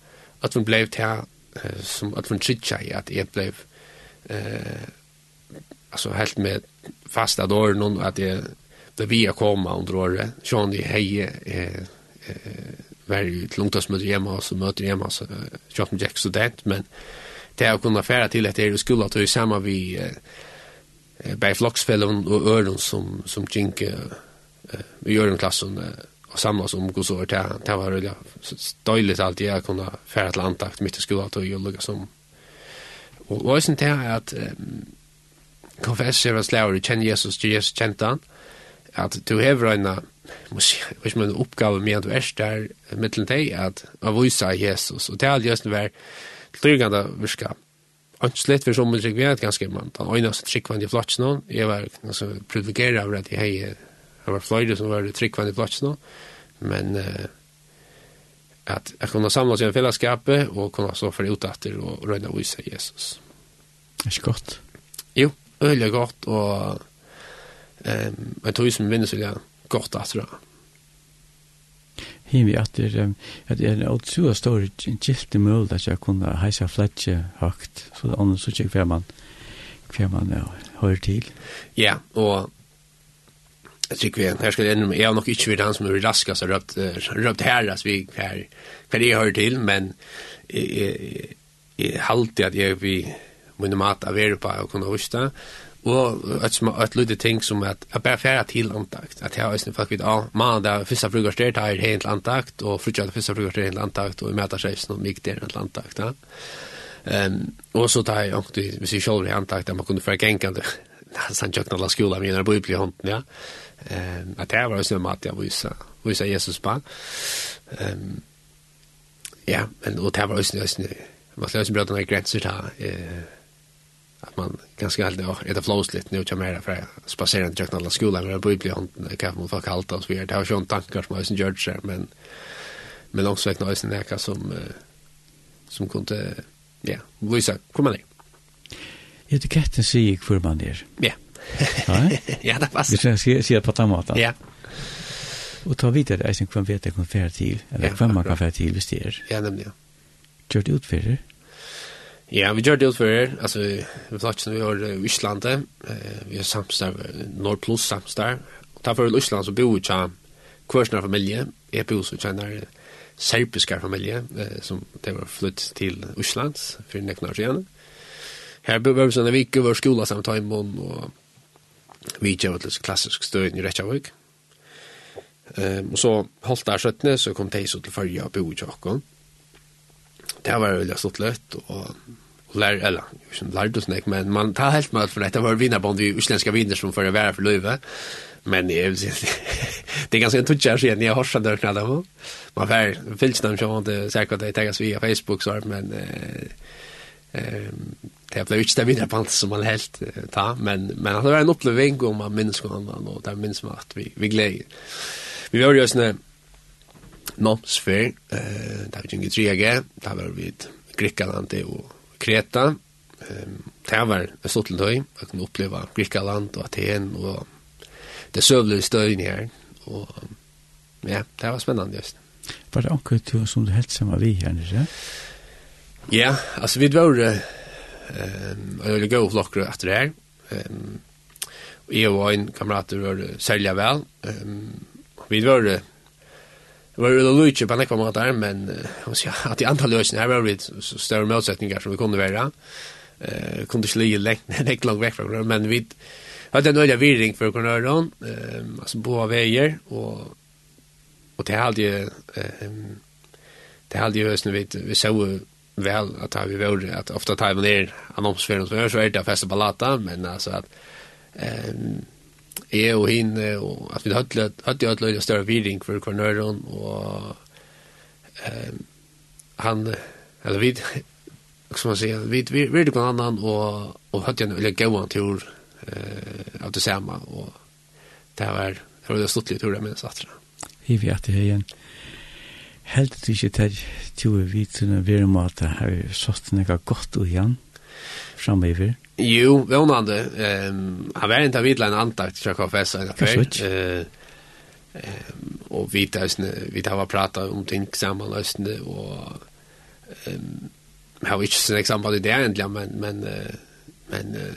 [SPEAKER 2] at hun ble til, uh, som at hun trytja i at jeg ble uh, altså helt med fasta dår noen at jeg ble vi å komme under året, sånn i hei eh, eh, var ett långtidsmöte hemma och så möter hemma så jag som Jack student men det har kunnat färra till att det är skulle att det är samma vi eh, bär flocksfällen och öron som, som kink vi gör en klassen och samlas om går så det, det var rulliga stöjligt alltid jag kunde färra till antakt mitt i skolan och jag som och vad är det här att konfessera släver känner Jesus Jesus känner han at du hever en hvis man oppgave med at du er der mittelen deg at å vise Jesus og det er just det var tilgjengende virka Anslett for som musikk vi er ganske man han øyne oss tryggvann i flotts nå jeg var altså, privilegeret av at jeg hei jeg var fløyre som var tryggvann i flotts nå men uh, at jeg kunne samle seg i fellesskapet og kunne så for utatter og røyne å vise Jesus
[SPEAKER 1] Er ikke godt?
[SPEAKER 2] Jo, øyelig godt og Ehm jag tror som vinner så jag kort att dra.
[SPEAKER 1] Him vi at det att det er en otroligt stor gift mål at jeg kunne heisa fletje høgt, så det andra så gick hver man hver man ja, hører til.
[SPEAKER 2] Ja, og jeg tycker vi här ska det jeg har nok ikke vært han som er raskast så röpt røpt her, altså vi hver, hver jeg hører til, men jeg, jeg, jeg halte at jeg vi må mat av Europa og kunne huske Og et, et lydde ting som at jeg bare færre til antakt. At jeg har faktisk folk vidt, ja, mannen der første frukoster tar jeg helt antakt, og frutja det første frukoster helt antakt, og vi møter seg noe mye der helt antakt. Ja. Um, og så tar jeg, og, hvis jeg selv er antakt, at man kunne færre genkende, nesten tjøkken alle skolen min, er jeg bor i blihånden, ja. Um, at jeg var øyne med at jeg viser, viser Jesus på. Um, ja, men, og det var også øyne, man også brøte noen grenser til, eh, att man ganska alltid har ett flowslit lite nu kommer jag för spacera inte jag alla skolan med bibeln och kan man få kallt oss vi. Det har ju en tankar som har sin judge men men också ett nice näka som som kunde ja, Luisa, kom man ner.
[SPEAKER 1] Etiketten säger för man där.
[SPEAKER 2] Ja.
[SPEAKER 1] Ja,
[SPEAKER 2] det passar.
[SPEAKER 1] Vi ska se se på måten.
[SPEAKER 2] Ja.
[SPEAKER 1] Och ta vidare eisen kvar vet jag kan färd till. Eller kvar man kan färd till visst är.
[SPEAKER 2] Ja, nämligen.
[SPEAKER 1] Kört det för.
[SPEAKER 2] Ja, vi gjør det for her, altså, vi har platsar vi har i Island. Eh, vi har samstar, Nordplus samstar. Och tar för i Island så bor vi tja kvarsna familie. Jeg bor så tjänar serbiska familie eh, som det var flytt til Island for nekken år siden. Her bor vi sånn sådana vik över skola samt tajmon og vi gör ett klassisk stöd i Reykjavik. Um, og så holdt der 17, så kom Tejso till og bo i Jakon. Det var veldig stort løtt, og lär eller som lärde snack men man tar helt med för detta var vinnarbond i utländska vinner som för att vara för löve men det är det är ganska en att se när jag har sånt där knallar på man får finns dem som inte säkert det taggas via Facebook så men eh det blev inte det på som man helt ta men men det var en upplevelse om man minns kan och där minns man att vi vi glädje vi var ju snä Nomsfer, eh, där vi tjengde 3G, där var vi Grekland og Kreta, det var en stort til tøy, jeg kunne oppleve Grikaland og Aten og det søvlige støyen her, og ja, det var spennende just.
[SPEAKER 1] Var det akkurat du som du helt sammen vi her, ikke?
[SPEAKER 2] Ja, altså vi var um, og jeg gav flokker etter det her, um, og jeg og en kamerater var særlig vel, um, vi var Det var ju lite på nekva måtar, men hon säger att i antal lösningar här var det större motsättningar som vi kunde vara. Eh kunde inte ligga längt långt väck från men vi hade en öliga virring för kunna höra hon, ehm alltså båda vägar och och det hade ju ehm det hade ju ösn vi vi så väl att vi var att ofta tar vi ner annonsfärden så är det festa ballata men alltså att ehm jeg og henne, og at vi hadde hatt jo hatt større viring for kvarnøren, og eh, han, eller vi, som man sier, vi virte på en annan, og, og hadde en veldig gåan tur eh, av det samme, og det var, det var det stått litt tur jeg minnes atra.
[SPEAKER 1] Hivi at det er igjen. Helt ikke til tjoe vidt, vi er måte, har vi sått noe godt og igjen. Ja framöver?
[SPEAKER 2] Jo, vånande. Um, han var inte av en antakt till KFS en
[SPEAKER 1] kväll.
[SPEAKER 2] Uh, um, och vi tar vi tar var prata om ting sammanlösande och um, jag har inte sin exempel i det egentligen, men, men, uh, men uh,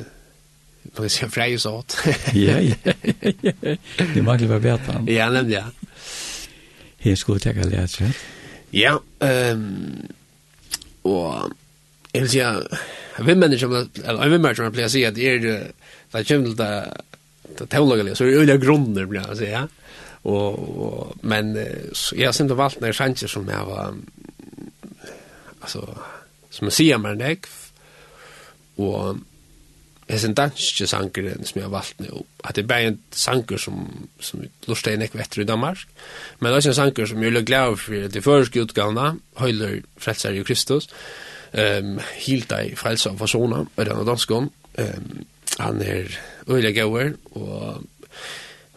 [SPEAKER 2] man ser frej så åt.
[SPEAKER 1] ja, ja, ja. Det manglar var bättre.
[SPEAKER 2] Ja, nämligen. Ja.
[SPEAKER 1] Här skulle jag lära sig.
[SPEAKER 2] Ja, ehm um, och jag vill säga vem människor eller vi mennesker, jeg pleier å si at det er det där kommer det det teologiska så er det öliga grunner, blir jeg å si, ja. Og, og, men jeg har inte valt några chanser som jeg var altså, som jeg sier meg en det og Jeg synes danske sanger som jeg har valgt nå, at det er bare en sanger som, som lustet en ikke vetter i Danmark, men det er også en sanger som jeg er glad for at de føreske utgavene, høyler frelser i Kristus, Ehm helt dig frälsa av försona med den danskan. Ehm han är öliga goer och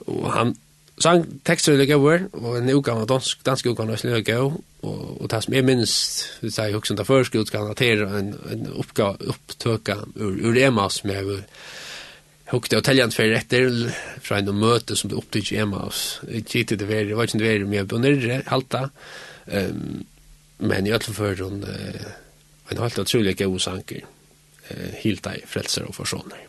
[SPEAKER 2] och han sang texter öliga goer och en okan av dansk dansk okan och snöga go och och tas som är minst vi säger också där förskot kan hantera en en uppga upptöka ur ur Emmas med hukte og teljant fyrir etter fra en møte som det opptid ikke hjemme oss. Ikke det var, det var ikke det var, men på begynner halta. Um, men i alle fall før hun, uh, en helt utrolig god sanker, eh, helt deg frelser og forsoner.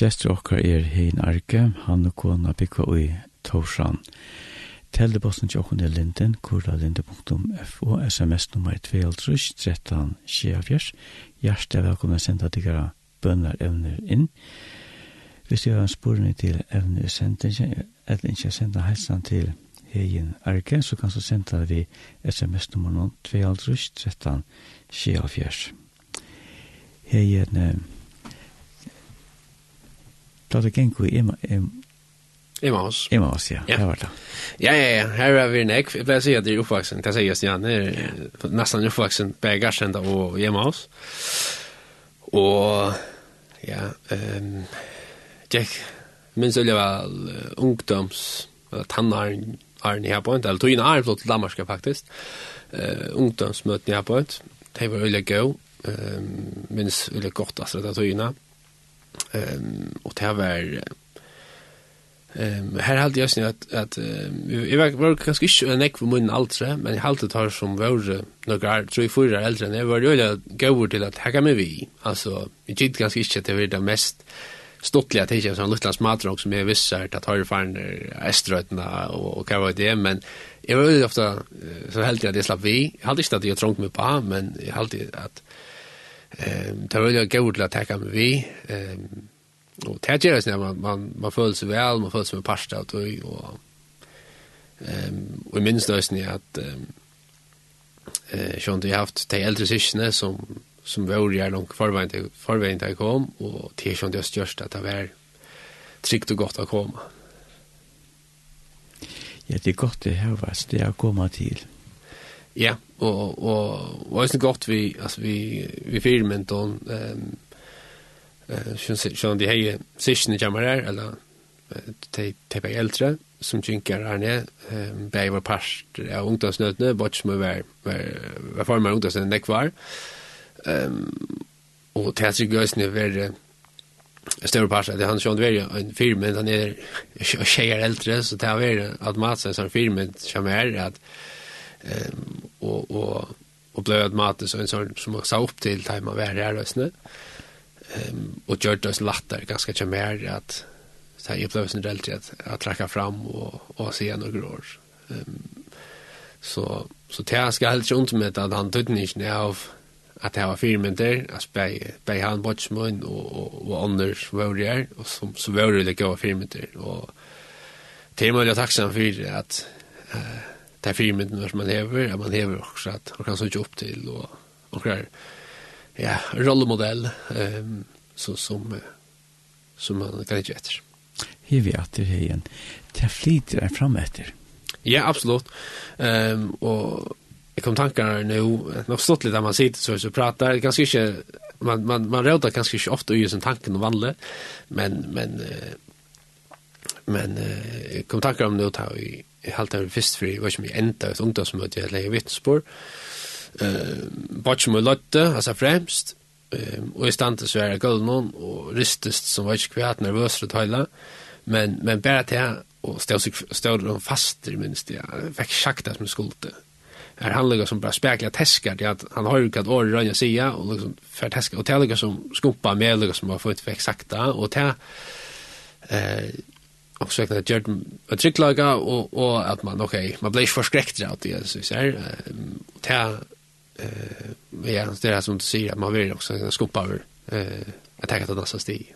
[SPEAKER 1] Gjester okkar er hein Arke, han og kona bygga ui Torsan. Telebossen til okkar er linden, kurlalinde.f og sms nummer 2, 13, 24. Hjertelig velkomna senda diggara bønnar evner inn. Hvis du har en sporene til evner sendingen, eller ikke senda helsan til Hegin Arke, så kan du senda vi sms nummer 2, 13, 24. Hegin Arke, Da det gikk i
[SPEAKER 2] Emmaus.
[SPEAKER 1] Emmaus, ja.
[SPEAKER 2] ja.
[SPEAKER 1] Det var det.
[SPEAKER 2] Ja, ja, ja. Her er vi en ekv. Jeg pleier å si at det er oppvaksen. Det sier jeg, Stian. Det er nesten oppvaksen på Garsenda og Emmaus. Og, ja, um, jeg minns det var ungdoms, eller tannaren, Arne her på en, eller tog inn Arne flott til Danmark faktisk, uh, ungdomsmøten her på en, det var veldig gøy, uh, minns veldig godt, altså, det tog inn Arne, Ehm och det var Ehm här hade jag snitt att att jag var var kanske inte en ekv mun alltså men jag hade tar som var några tre fyra äldre när var jag gå till att hacka med vi alltså vi gick kanske inte det var det mest stottliga att jag sån liten smartrock som jag visste att har fan eströtna och och vad det men jag var ofta så helt jag det slapp vi hade inte att jag trångt med på men jag hade att Ehm det var ju gott att ta med vi. Ehm och det gör när man man man føler sig väl, man føler sig med pasta och och ehm och minns då sen att eh Sean det haft de äldre syskene som som var ju långt förvänt förvänt jag kom och det kände jag störst att det var tryggt och gott att komma.
[SPEAKER 1] Ja, det er godt det här var det jag komma till.
[SPEAKER 2] Ja, och og vad är det gott vi altså vi vi filmen då ehm eh syns syns de här sessionen kommer där eller te te på äldre som tycker han är ehm bäj var past av ungdomsnötne bort som var var formar ungdomsen det kvar ehm och det här görs över stor passa det han sjön är en film men han är tjejer äldre så det är matsa en film som är att ehm och och och blev så en sån som man sa upp till där man var här lösne. Ehm och gjorde oss lättare ganska mycket mer att så jag blev sen relativt att att tracka fram och och se några år. Ehm så så det skal helt inte med at han tog ned av at det var filmen där at bei bei han watch mun og, og, och Anders var där och som så var det ikke lika var filmen där och tema jag tacksam for at uh, det er firmyndene som man hever, at man hever også at man kan søke opp til, og man er ja, rollemodell um, så, som, som man kan ikke etter.
[SPEAKER 1] Hiver jeg etter igjen. Det flyter jeg frem etter.
[SPEAKER 2] Ja, absolutt. Um, og jeg kom tankar nu, jeg har stått litt at man sitter så, så pratar, ganske ikke, man, man, man råder ganske ikke ofte i sin tanken og vanlig, men, men, men, men jeg kom tankar om nu, tar vi jeg halte den først for jeg var ikke mye enda et ungdomsmøte jeg legger vittnesbord. Uh, Bare med løtte, altså fremst, um, og i stand til svære gulvnån, og ristest som var ikke kvært nervøs for tøyla, men, men bare til jeg, og stod de faster, minst jeg, fikk det som skulte. är han som bare spekla täskar til at han har ikke hatt året rønne sida, og liksom fer teskar, og til som skumpa med, ligger som har fått vekk sakta, og til Eh, och så att jag att trycklaga och och att man okej okay, man blir förskräckt av det så så här och ta eh ja det är som du säger man vill också skopa över eh att ta det nästa steg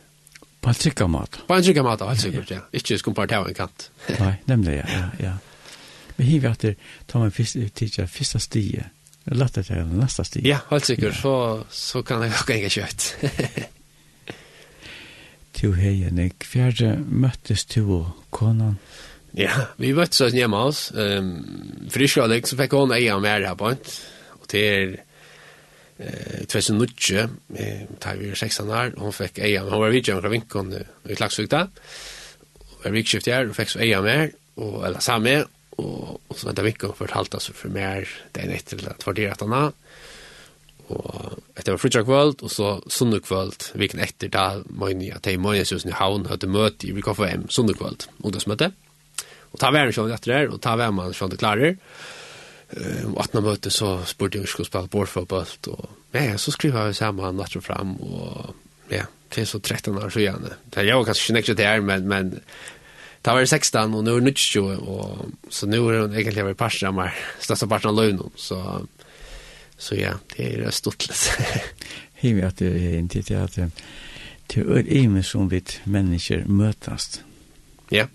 [SPEAKER 1] på en tryckamat
[SPEAKER 2] på en tryckamat alltså gott ja. Inte skopa ta en kant.
[SPEAKER 1] Nej nämligen ja ja men hur vart det tar man först titta första steget det till nästa steg
[SPEAKER 2] ja alltså gott så så kan jag gå in kött
[SPEAKER 1] to hei, Nick. Fjerde møttes to og konan.
[SPEAKER 2] Ja, vi møttes oss hjemme hos. Um, Frisk og Alex, så fikk hun eia mer her på hent. Og til er, eh, 2009, eh, tar vi 16 år, hun fikk eia, hun var vidtjøren fra vinkon i Klagsvigta. Hun var vikskift her, hun fikk så eia mer, og, eller samme, og, og så vant jeg vinkon for et halvt, altså for mer, det er nødt til at vurdere at han har. Og etter var frutja kvöld, og så sunnu kvöld, viken etter da møyni at hei møyni sjusen i haun høyde møte i VKFM sunnu kvöld, ungdomsmøte. Og ta væren sjående etter her, og ta væren man sjående klarer. Og atna møte så spurte jeg skulle spela bordfotball, og ja, så skriva vi saman natt og fram, og ja, det er så 13 år så siden. Det er jo kanskje ikke nekje det her, men, men Da var det 16, og nå er det 20, og så nå er det egentlig vært parstrammer, største parstrammer løgnen, så... Så ja, det är
[SPEAKER 1] stortligt. Hivi att det är inte det att det är ämne som vi människor møtast.
[SPEAKER 2] Ja,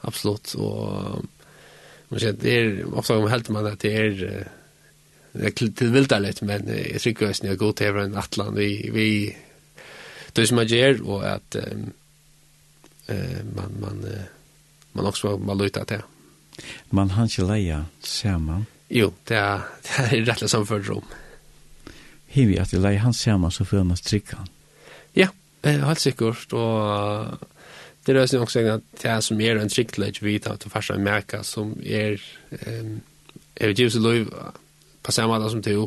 [SPEAKER 2] absolut. Och man ser det är ofta om helt man att det är det är vilt litt, men jeg tror att det er god til en atlan. vi vi det som man gör och att eh man man man också man lutar det.
[SPEAKER 1] Man han leia samman
[SPEAKER 2] Jo, det er, det er rettelig samført rom.
[SPEAKER 1] Hivi, at jeg leier han sammen, så får man strikkan.
[SPEAKER 2] Ja, helt sikkert, og det er også at det er som er en strikkelage vi tar til første merka, som er, um, jeg vet ikke, lov, på samme måte som til,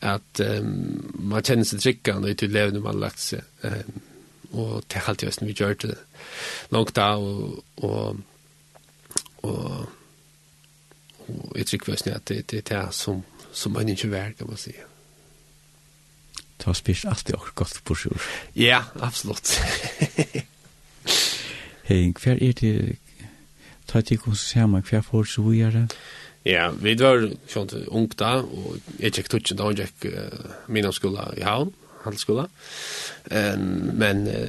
[SPEAKER 2] at um, man kjenner seg trikkan, og til levende man har lagt seg, um, og det er alltid vi gjør det langt da, og, og, og og jeg tycker väl at det, det er det som, som man ikke värd kan man säga.
[SPEAKER 1] Ta spist alltid också godt på sjur.
[SPEAKER 2] Ja, absolutt.
[SPEAKER 1] Hei, hver er det ta til hos samme hver for så vi er det?
[SPEAKER 2] Ja, vi var sånt ung da, og jeg tjekk tutsi da, og jeg gikk uh, min skola i Havn, handelsskola. Um, men uh,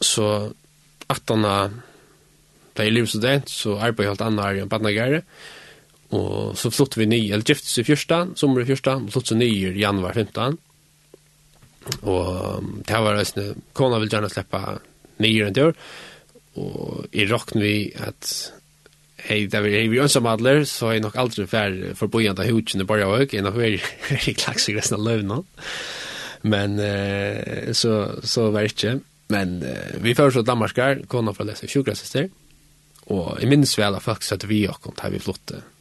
[SPEAKER 2] så 18 da jeg livstudent, så arbeid jeg helt annet her i en badnagere, og Og så flyttet vi nye, eller giftes i fyrsta, sommer i fyrsta, og flyttet nye i januar 15. Og det var reisende, kona vil gjerne slippe nye enn dør, og i råkne vi at hei, da vi er vi ønsamadler, så er jeg nok aldri fær forbojant av hudkjene bare også, enn at vi er i klaks resten av løvna. Men eh, så, så var det ikke. Men eh, vi foreslår Danmarkar, kona for å lese sjukrasister, og jeg minns vel at folk satt vi og kom til vi flyttet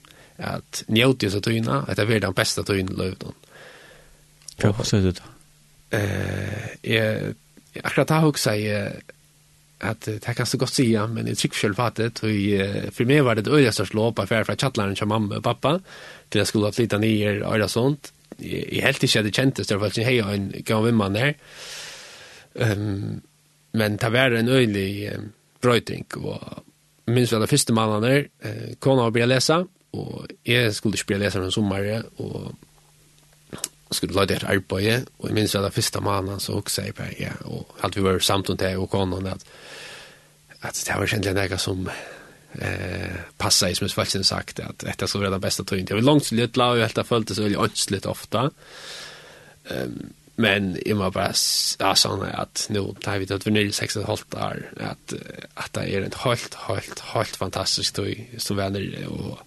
[SPEAKER 2] at njóti så tøyna, at det er den beste tøyna løvdon.
[SPEAKER 1] Hva hva du da?
[SPEAKER 2] Jeg, akkurat da huksa jeg at det kan så godt sige, men jeg trykker selv fatet, og og for meg var det et øyre størst låp av fra tjattlaren til mamma og pappa, til jeg skulle ha flyttet nyer og øyre sånt. Jeg helt ikke hadde kjent det, så jeg var ikke hei og en gav vimmann her. Um, men det var en øylig um, brøyting, og minst vel det første mannene, uh, kona var bli lesa, og og jeg skulle ikke bli leser en sommer, og skulle lade et arbeid, og jeg minns at det første mannen så også jeg bare, ja, og at vi var samt om det og konen, at, at det var kjentlig noe som eh, passa i som jeg faktisk sagt, at dette skulle være den beste tøyen. Det var langt til litt lav, og helt føltes veldig ønsligt ofte, um, men jeg må bare ja, sånn at nå tar vi til at vi nere i 6,5 år, at, at det er en helt, helt, helt fantastisk tøy som venner, og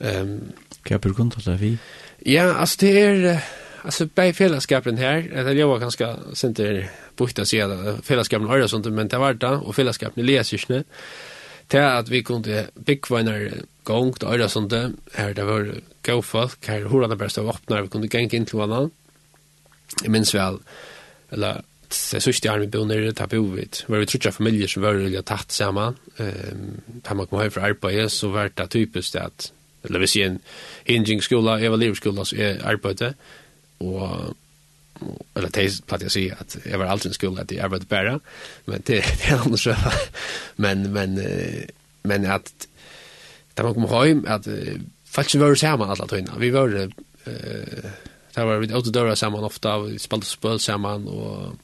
[SPEAKER 1] Ehm Kan jag påkunta det vi?
[SPEAKER 2] Ja, alltså det är alltså bei fällskapen här, det jag ganska synte bukta sig att fällskapen har sånt men det var det och fällskapen läser ju till att vi kunde en gång till öra sånt här det var go folk. Här hur det bästa öppnar vi kunde gänga in till varandra. Jag minns väl eller så sist jag med bonner ta på vet var vi trutcha familjer som var really tätt samman. Ehm ta man kom hem från arbete så vart det typiskt att eller hvis jeg er en hinging skola, Eva Liv skola, så er arbeidet, og eller det platt jeg säger at jeg var alltid skola at jeg arbeidde bare, men det det är annars men men men at da man kom hem att faktiskt var det samma alla tiden vi var uh, där var vi åt dörrar samman ofta vi spelade spel samman och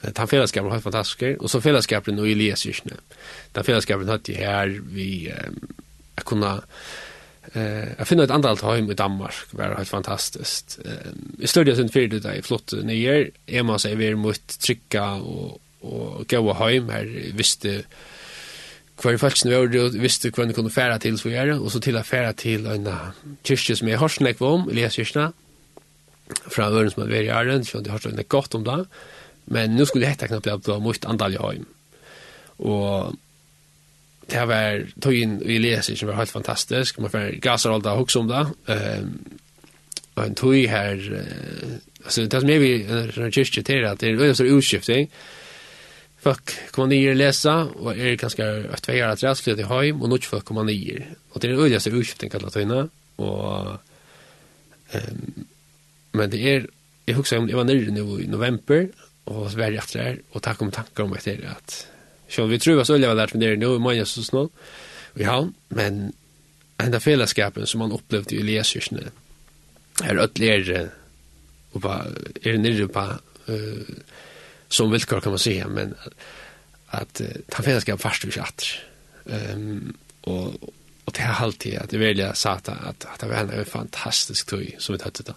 [SPEAKER 2] den fällskap var helt fantastisk. Och så fällskapen och Elias just Den där fällskapen hade här vi att kunna Eh, jag finner ett annat hem i Danmark, det var helt fantastiskt. Eh, jag stödde sen för det där i flott nyer. Jag måste säga vi är mot trycka och och gå hem här visste kvar i falsk nivå och visste kvar ni kunde færa til så gjøre, og så til å færa til en kyrkje som jeg har snakket om, Elias fra Øren som er ved i så jeg har snakket godt om det, men nu skulle jag hette knapt opp da mot andal i och Og det var inn i leser som var helt fantastisk. Man får gasar alt av hoksa om det. Um, og en tog her, uh, altså det som er vi i en kyrkje til at det er en stor utskifting. Folk kommer nye lesa, og er ganske et veier at rett flytter hjem, og nok folk kommer nye. Og det er en stor utskifting kallet tøyene, og um, men det er, jeg husker om det var nere nu i november, og så var jeg efter det her, og takk om tanker om etter at Så vi tror att Ölja var där med det nu i många så snart Vi har men ända där fällskapen som man upplevde i Eliaskyrkene är ödligare och bara är det nere på uh, som villkor kan man säga, men att uh, den fällskapen fast vi Ehm Um, och, och det har alltid att det välja sata att, att det var en fantastisk tog som vi tatt det.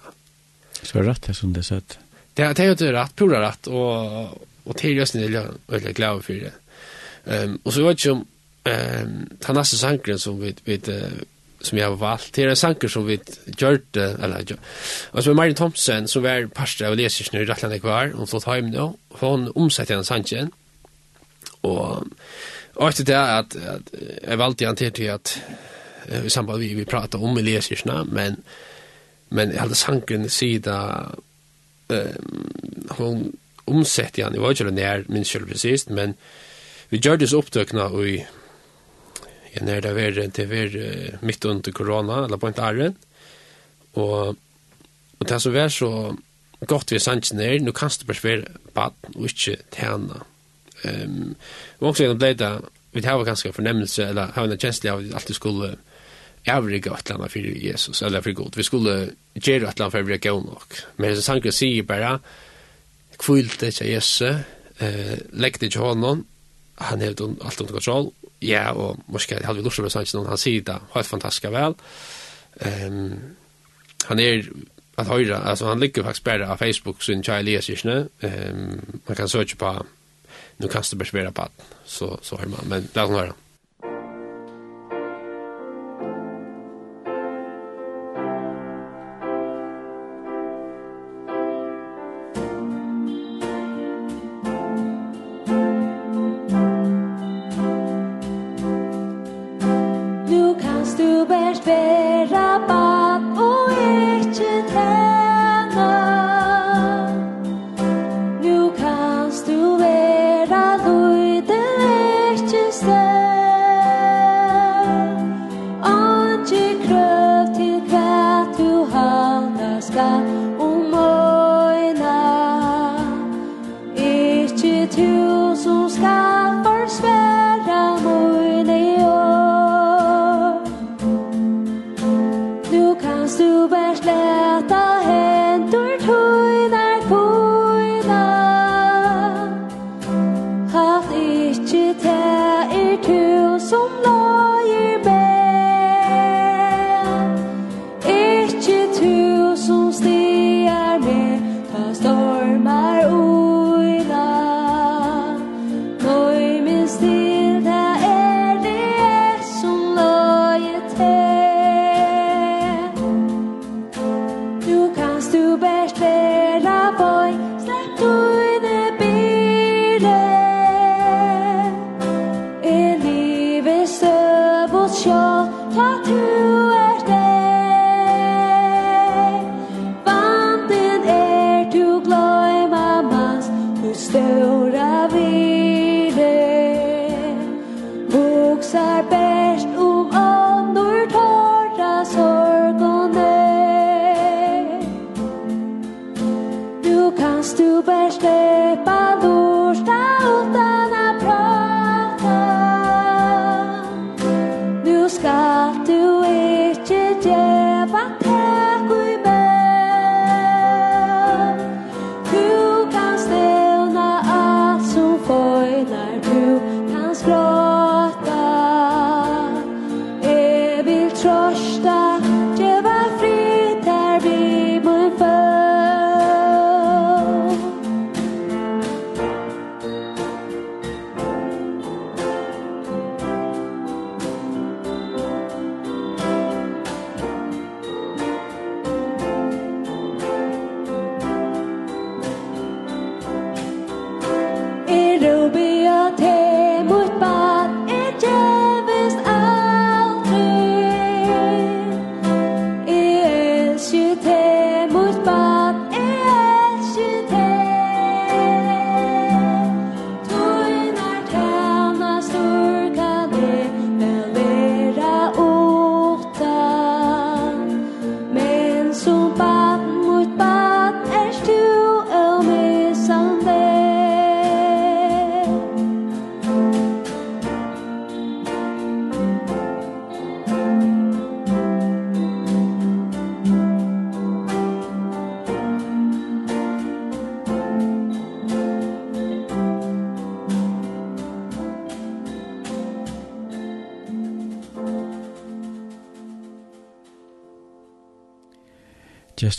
[SPEAKER 1] Så är rätt det som det sett.
[SPEAKER 2] Det, det är ju rätt, pura rätt och, och till just nu är jag väldigt glad för det Ehm och så vet jag om ehm han nästa sankren som vi vet som jag har valt. Det är en sanker som vi gjort, eller och så är Martin Thompson som var pastor av leser nu i Rattland Ekvar, hon flott hem då, hon omsätter den sanken. Och och efter det är att, att jag valde han till att i samband vi, vi pratar om i leserna, men men hade sanken sida ehm hon omsätter han, jag var inte när minns själv precis, men Vi gjør disse opptøkene i ja, nær det var, det var midt under korona, eller på en æren. Og, og det som var så godt vi sannsyn er, nå kan det bare være baden og ikke tjene. Um, og også gjennom det da, vi har ganske fornemmelse, eller har en kjensle av at vi alltid skulle avriga et eller annet for Jesus, eller for god. Vi skulle gjøre et eller annet for vi er god nok. Men så sannsyn sier bare, kvilt det ikke Jesus, uh, legg det ikke hånden, han har alt under kontroll. Ja, og måske hade vi lust att säga någon han säger det helt fantastiskt väl. Ehm um, han er at höra altså han ligger faktisk bara på Facebook sin Charlie Asian. Ehm um, man kan söka på nu kan du besvära på så så har man men
[SPEAKER 4] där hon höra.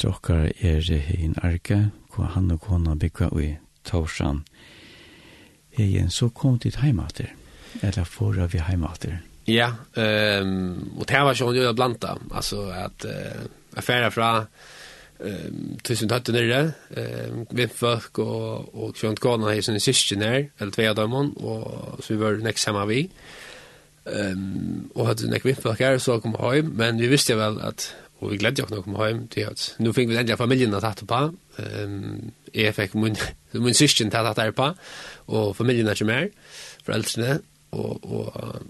[SPEAKER 1] Gjester okkar er hin Arke, hvor han og kona bygga i Torsan. Egen, så kom dit heimater, eller fora vi heimater.
[SPEAKER 2] Ja, um, og det var sånn jo blanda, altså at uh, affæra fra um, tusen tøtte nere, um, vindfolk og, og kjønt kona i sin syskjen her, eller tvei av dem, og så vi var nekst sammen vi. Um, og hadde nekk vindfolk her, så kom vi hjem, men vi visste vel at Og vi gledde oss nok om hjem til at nå fikk vi endelig familien å ta på. Um, jeg fikk min, min syskjen til å tatt på, og familien er ikke mer, foreldrene. Og, og,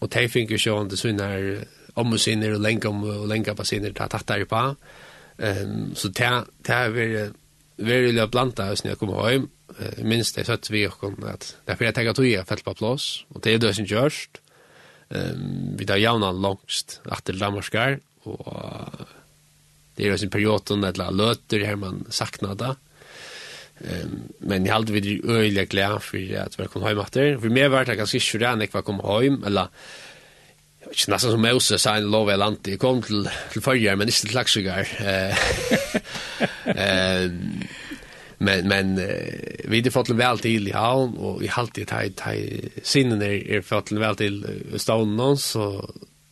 [SPEAKER 2] og de fikk jo sånn til sånne her og og lenge om og lenge på sinner til å tatt der på. Um, så det har vært veldig løp blant oss når jeg kommer hjem. Uh, Minst det søtt vi og at det er fordi jeg tenker at vi har felt på plass, og det er det som gjørst. Um, vi tar javna langst etter Danmarkskar, og det er også en periode når det løter her man sakna det. Um, men jeg halte vi det øyelig glede for at vi kom hjem etter. For meg var det ganske ikke det jeg var kom hjem, eller ikke nesten som Moses sa en lov i landet. Jeg kom til, til førjer, men ikke til klaksugar. um, men men uh, vi det fått en vel til i havn og vi halt i taj taj sinnen er, er fått en vel til staden någon så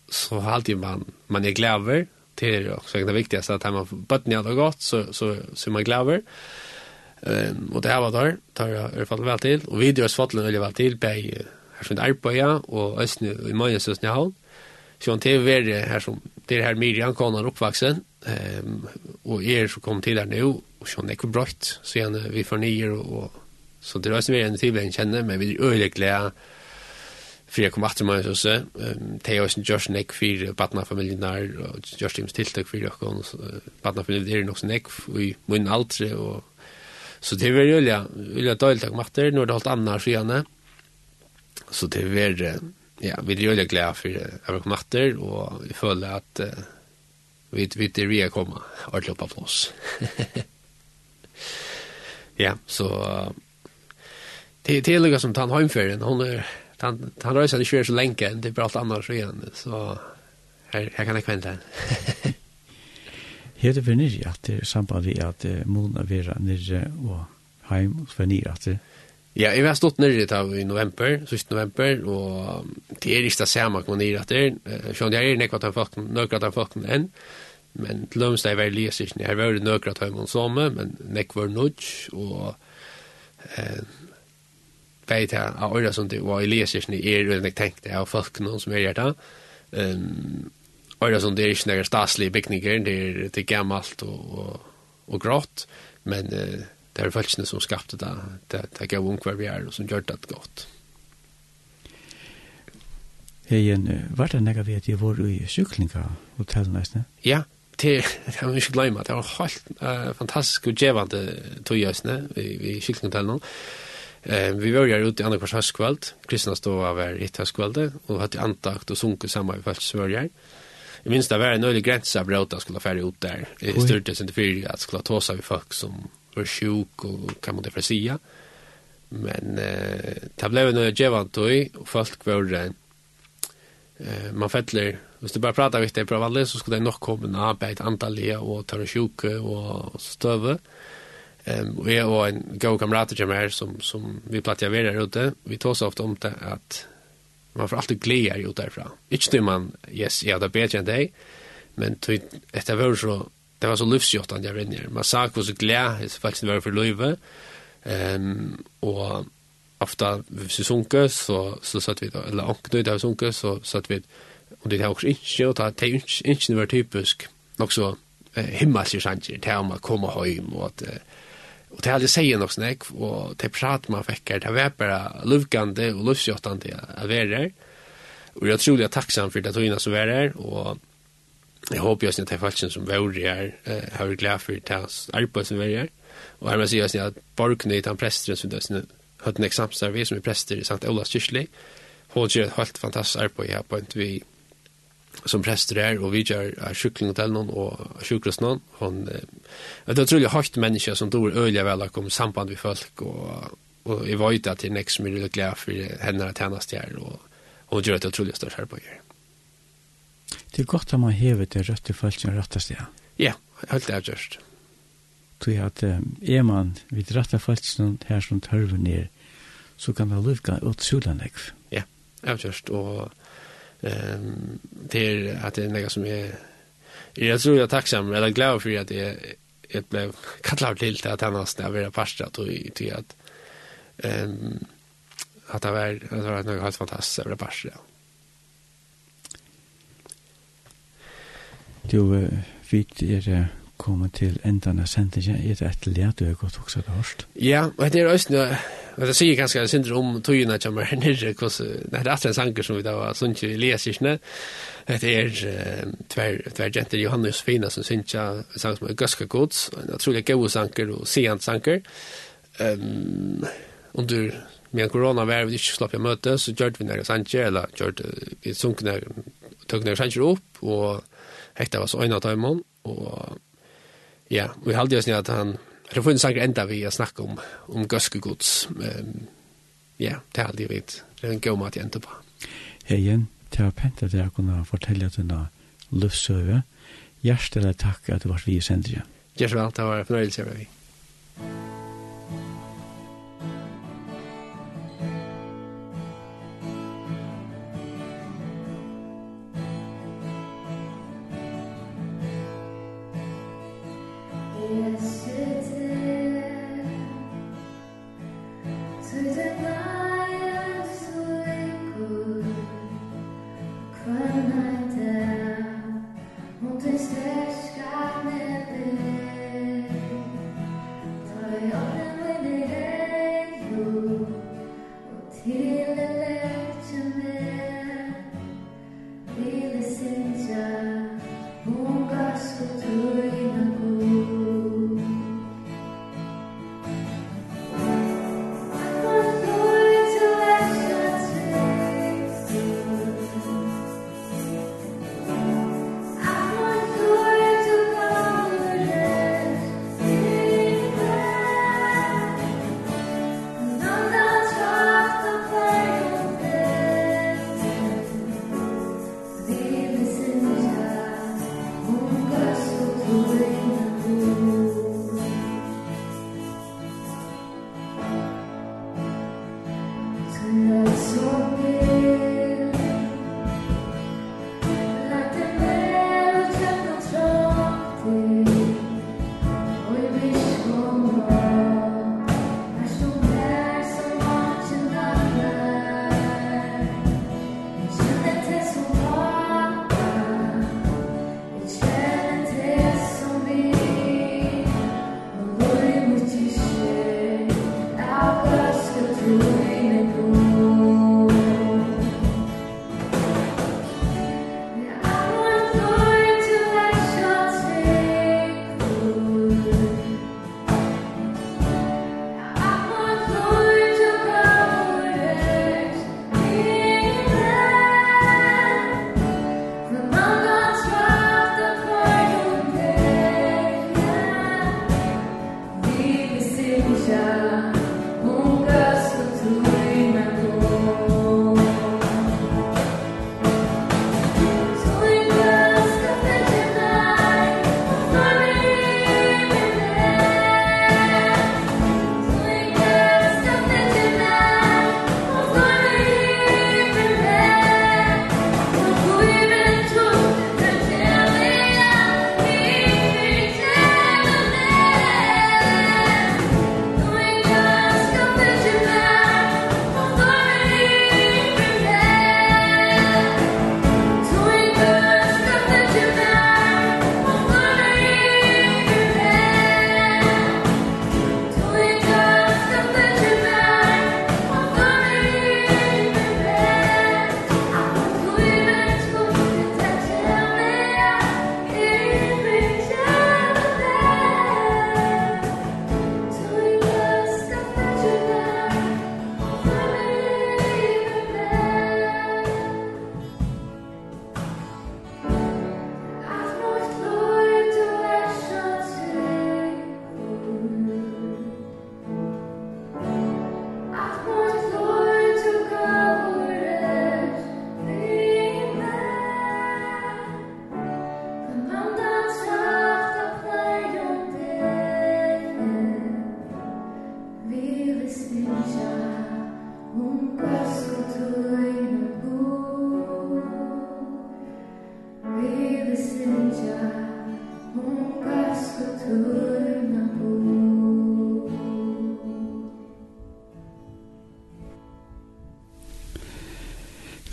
[SPEAKER 2] så har alltid man, man är gläver. Det är också det viktigaste att man bötten ni det gott så, så, så man gläver. Um, och det här var där, tar jag i fall väl till. Och vi drar svattlen väldigt väl till, bäg här som Arboja och Östny i Möjens Östnyhavn. Så han tv är här som, det här Miriam Kanan uppvuxen. Um, och er som kom till här nu, och så är brott. Så igen, vi får nyer och, och så det är Östny vi är en till vi känner, men vi är öjligt för jag kom att mig så så ehm Theos Josh Nick fyrir barna familjen där Josh Tims tiltak fyrir jag kom barna nok där nog snack i min altre og så det är väl ja vill jag delta kom att det nu det annars så så det ja vi är ju glada för att kom att og vi följer att vi vi det vi kommer att löpa på ja så Det är det som tar en hemferien. Hon är han han rör sig inte så länge det blir allt annars igen så här här kan
[SPEAKER 1] jag kvänta Heter för ni att det är samband vi att Mona Vera nere och heim för ni att
[SPEAKER 2] Ja, jeg har stått nere i i november, sist november, og det er ikke det samme at man nere etter. Sjån, jeg er nekva til folk, nøkra til folk enn, men til lømst er veldig lyst ikke. Jeg har vært nøkra til folk som, men nekva var nødj, og eh, vet jag av öra som det var i läsningen er det jag tänkte av folk någon som är hjärta. Ehm öra som det är inte några stadsliga byggningar det är det gammalt och och, och grått men eh, det är faktiskt som skapade det det det gav ung kvar vi är och som gjort det gott.
[SPEAKER 1] Hej, var det några vet jag var i cyklinga hotell nästan?
[SPEAKER 2] Ja, det har vi inte glömt. Det var helt uh, fantastiskt och givande tog jag vi, vi cyklinghotellet. Eh, vi var ju ute i andra kvartskvöld. Kristna stod av er ett kvällde och hade antakt och sunket samma i fältsvörjar. Jag minns det var en öjlig gränsa bråta skulle färja ut
[SPEAKER 1] där.
[SPEAKER 2] I styrtes inte för att skulle ta sig vid folk som var sjuk och kan man det för sia. Men eh, det blev en djevant och folk var eh, man fettler Hvis du bare prater det på vanlig, så skulle det nok komme en arbeid antallet og ta en sjuke og støve. Mm Ehm och jag och en god kamrat till mig som som vi plattar vidare här ute. Vi tar så ofta om det att man får alltid glädje ut därifrån. Inte det man yes, jag hade bättre än dig. Men tog ett var så det var så livsjottande jag vänner. Man sa hur så glädje faktiskt var för löve. Ehm och ofta vi sunker så så satt vi då eller anknö där sunker så satt vi och det har också inte och det är inte inte typiskt också himmelskt sant det här om att komma hem och att Og det er aldri sier nok snakk, og det prat man fikk her, det var bare lukande og luftsjottande av være her. Og jeg tror jeg er takksam for det togene som var her, og jeg håper jeg at det er folk som var her, har vært glad for det arbeid som var her. Og her må jeg si at Borgny, den presteren som det høyden eksamsarve, som er prester i Sankt Olas Kyrkli, hun gjør et helt fantastisk arbeid her på en vi som prester er, og vi gjør er sjukling til noen, og sjukrest noen. Hun, det er utrolig høyt menneske som dår øyelig vel å komme samband med folk, og, og jeg var ute at jeg nek som er glad for henne at hennes her, og hun gjør et utrolig størst her på her.
[SPEAKER 1] Det er godt at man hever det rødt til folk som røttast det.
[SPEAKER 2] Ja, helt det er gjørst.
[SPEAKER 1] Tror jeg at er man vidt rødt til folk som her som tørver ned, så kan det lukke ut sulanekv.
[SPEAKER 2] Ja, det er gjørst, og Ehm det är att det är något som är jag tror jag är tacksam eller glad för att jag jag blev kallad till det att han har stävra pastat och till att ehm att det var att det var något helt fantastiskt över pastat.
[SPEAKER 1] Du vet är kommet til enden av sendingen. Er det et lær du har gått også det hørst?
[SPEAKER 2] Ja, og det er også noe, og det sier ganske synder om togene er nere, hvordan, det er alltid en sanger som vi da var sånn til leser Det er tver jenter Johanne Josefina som synes jeg en sang som er ganske Gods, en utrolig god sanger og sent sanger. Um, under med corona var vi ikke slapp jeg møte, så gjør vi nere sanger, eller gjør vi sunk nere, sunkene, nere sanger opp, og hekta var så øyne av timen, og Ja, vi halde oss at han, Jeg får funnet sanger enda vi har snakket om, om gøskegods. Um, ja, det er aldri vidt. Det er en god mat jeg enda på.
[SPEAKER 1] Hei igjen, det var pent at jeg kunne fortelle denne løftsøve. Hjertelig takk at du var vi i sendrige.
[SPEAKER 2] Gjør så vel, det var en fornøyelse jeg var vi.
[SPEAKER 4] bless you.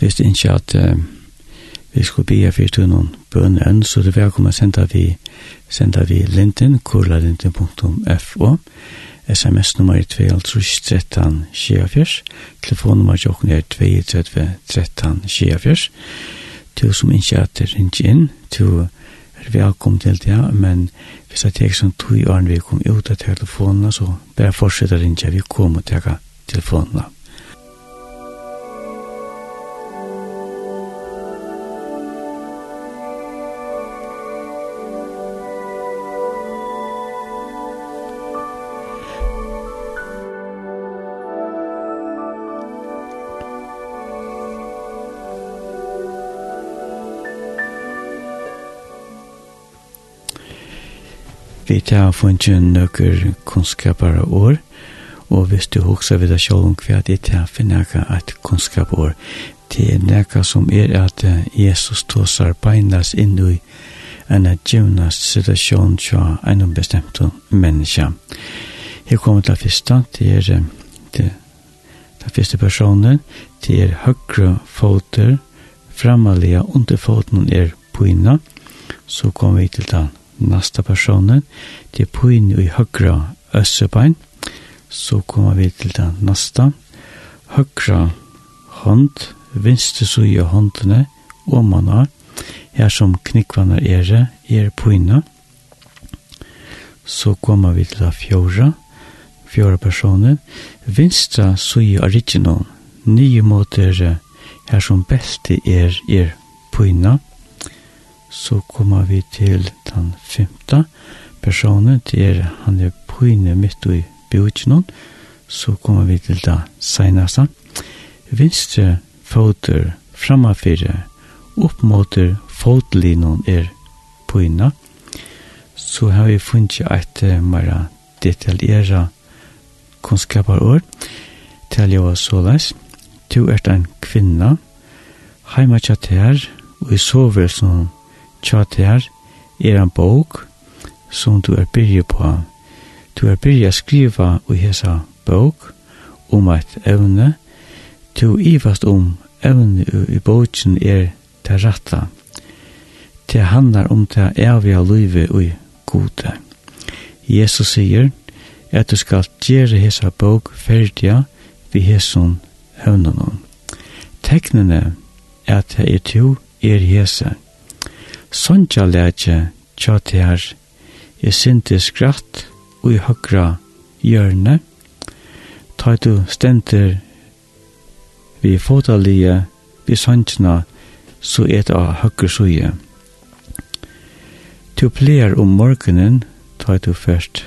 [SPEAKER 1] visste ikke at uh, vi skulle bia for til noen bøn enn, så det var kommet senda vi, senda vi linten, kurlalinten.fo, sms-nummer er 2.13.24, telefonnummer jokken er 2.13.24, til som ikke at det ringer inn, du er velkommen til det, men hvis jeg tenker sånn to i åren vi kom ut av telefonene, så bare fortsetter rinja vi kommer til telefonene. Vi tar han for en nøkker år, og hvis du hokser ved deg selv om hva det er for noe et kunnskap år, det er noe som er at Jesus tåsar beinas inn i en gymnast situasjon til en bestemt menneske. Her kommer til første, det er det, det første personen, det er høyre foter, framalega under foten er pina, så kommer vi til den nästa personen. Det är in i högra össebein. Så kommer vi till den nästa. Högra hand, vänster sida handen och man har. Här som knickvarna är er poina. Så kommer vi till den fjorda. Fjorda personen. Vänstra sida original. nio måter här som bäst är er inna så kommer vi til den femte personen, det er han er pøyne midt i bjøtjennom, så kommer vi til det seneste. Vinstre foter framafire, opp mot fotlinon er pøyne, så har vi funnet et mer detaljera kunnskaparår til jeg var såleis. Du er en kvinne, heimatja til her, og i sovelsen tja her er en bok som du er byrje på. Du er byrje å skriva i hesa bok om et evne. Du ivast om evne i boken er det rette. Det handlar om det evige livet og gode. Jesus sier at du skal gjøre hesa bok ferdiga vi hesson høvnanon. Teknene er at det er to er hese. Sonja lege tja til her, jeg synte skratt og i høyre hjørne, ta du stenter vi fotalige vi sonjna så et av høyre suje. Du pleier om morgenen, ta du først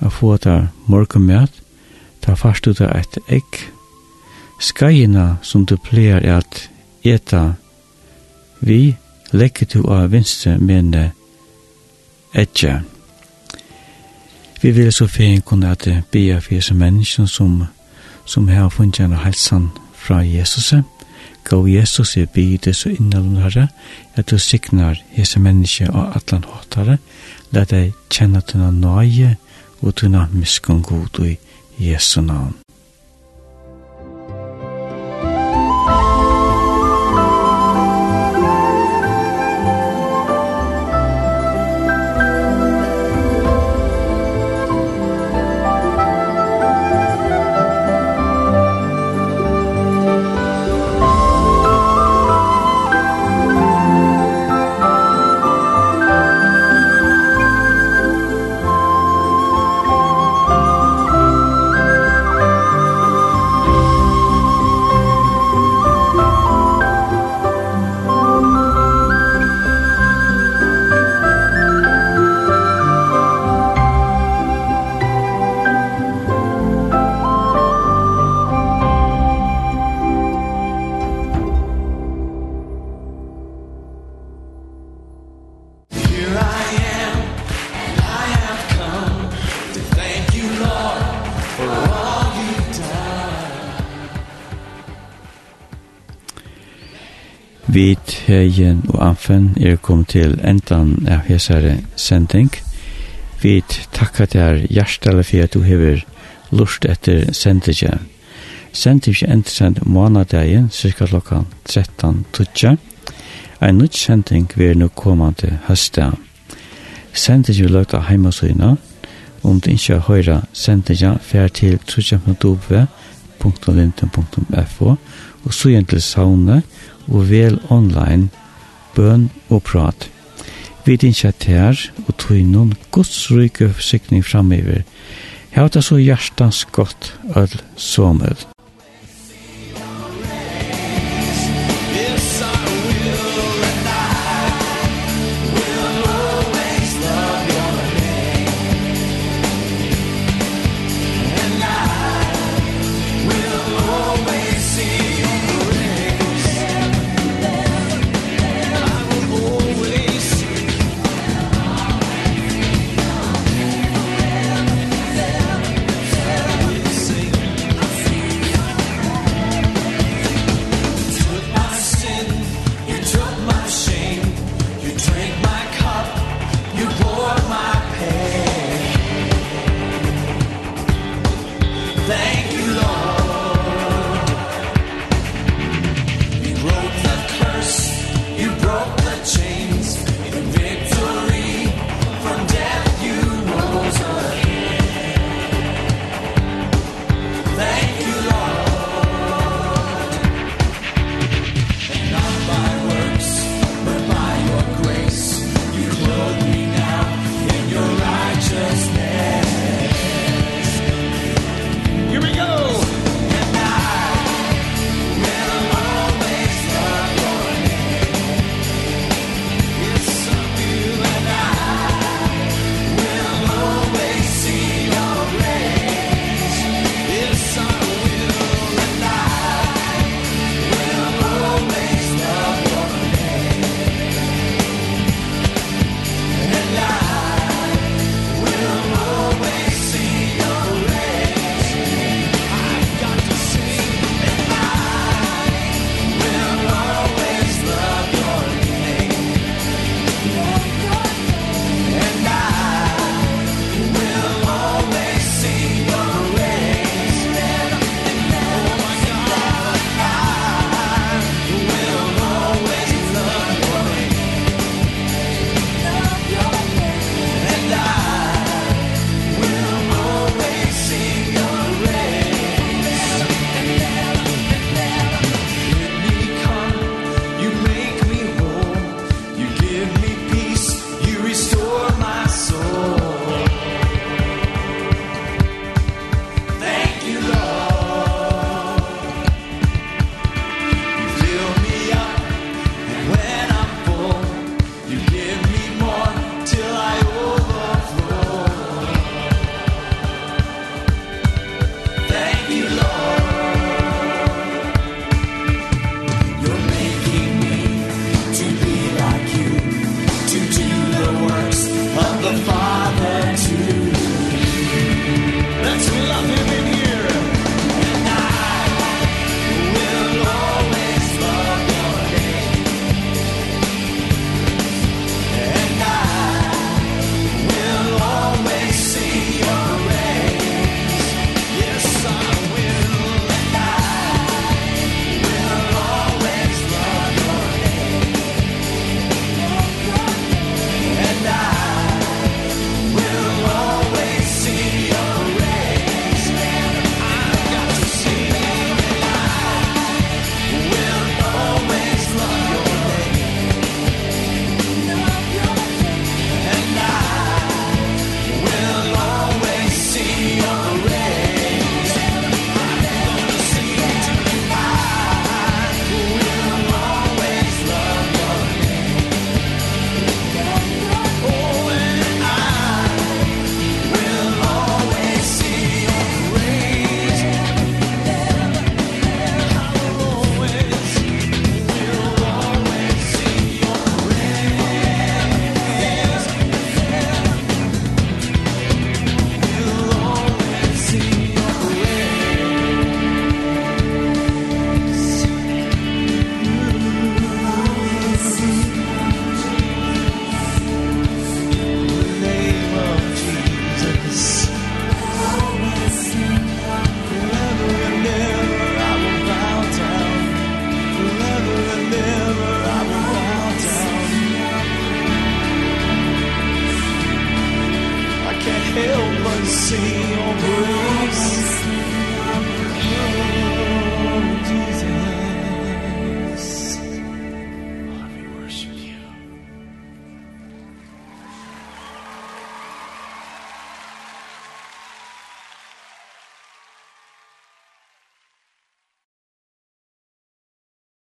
[SPEAKER 1] a fota ta ta fast ut et egg, skajina som du pleier at eta vi legger du av vinstre mene etja. Vi vil så fin kunne at bia fyrir som menneskene som, som har funnet en halsan fra Jesus. Gå Jesus i bi det så innallun herre, at du siknar hese menneske og atlan håttare, la deg kjenne tunna nøye og tunna miskunn god i Jesu navn. at hegen og Amfen er kom til endan av hesare sending. Vi takkar der hjertelig for at du hever lust etter sendingen. Sendingen endsend månadagen, cirka klokkan 13.00. En nytt sending vil nå komme til høsten. Sendingen vil av heimasøyna. Om du ikke høyre sendingen, fer til trutjampendobre.linten.fo og så igjen til saunet og vel online bøn og prat. Vi dinkjert her og tog noen godsryke forsikning framover. Hauta så hjertans godt øl somøl.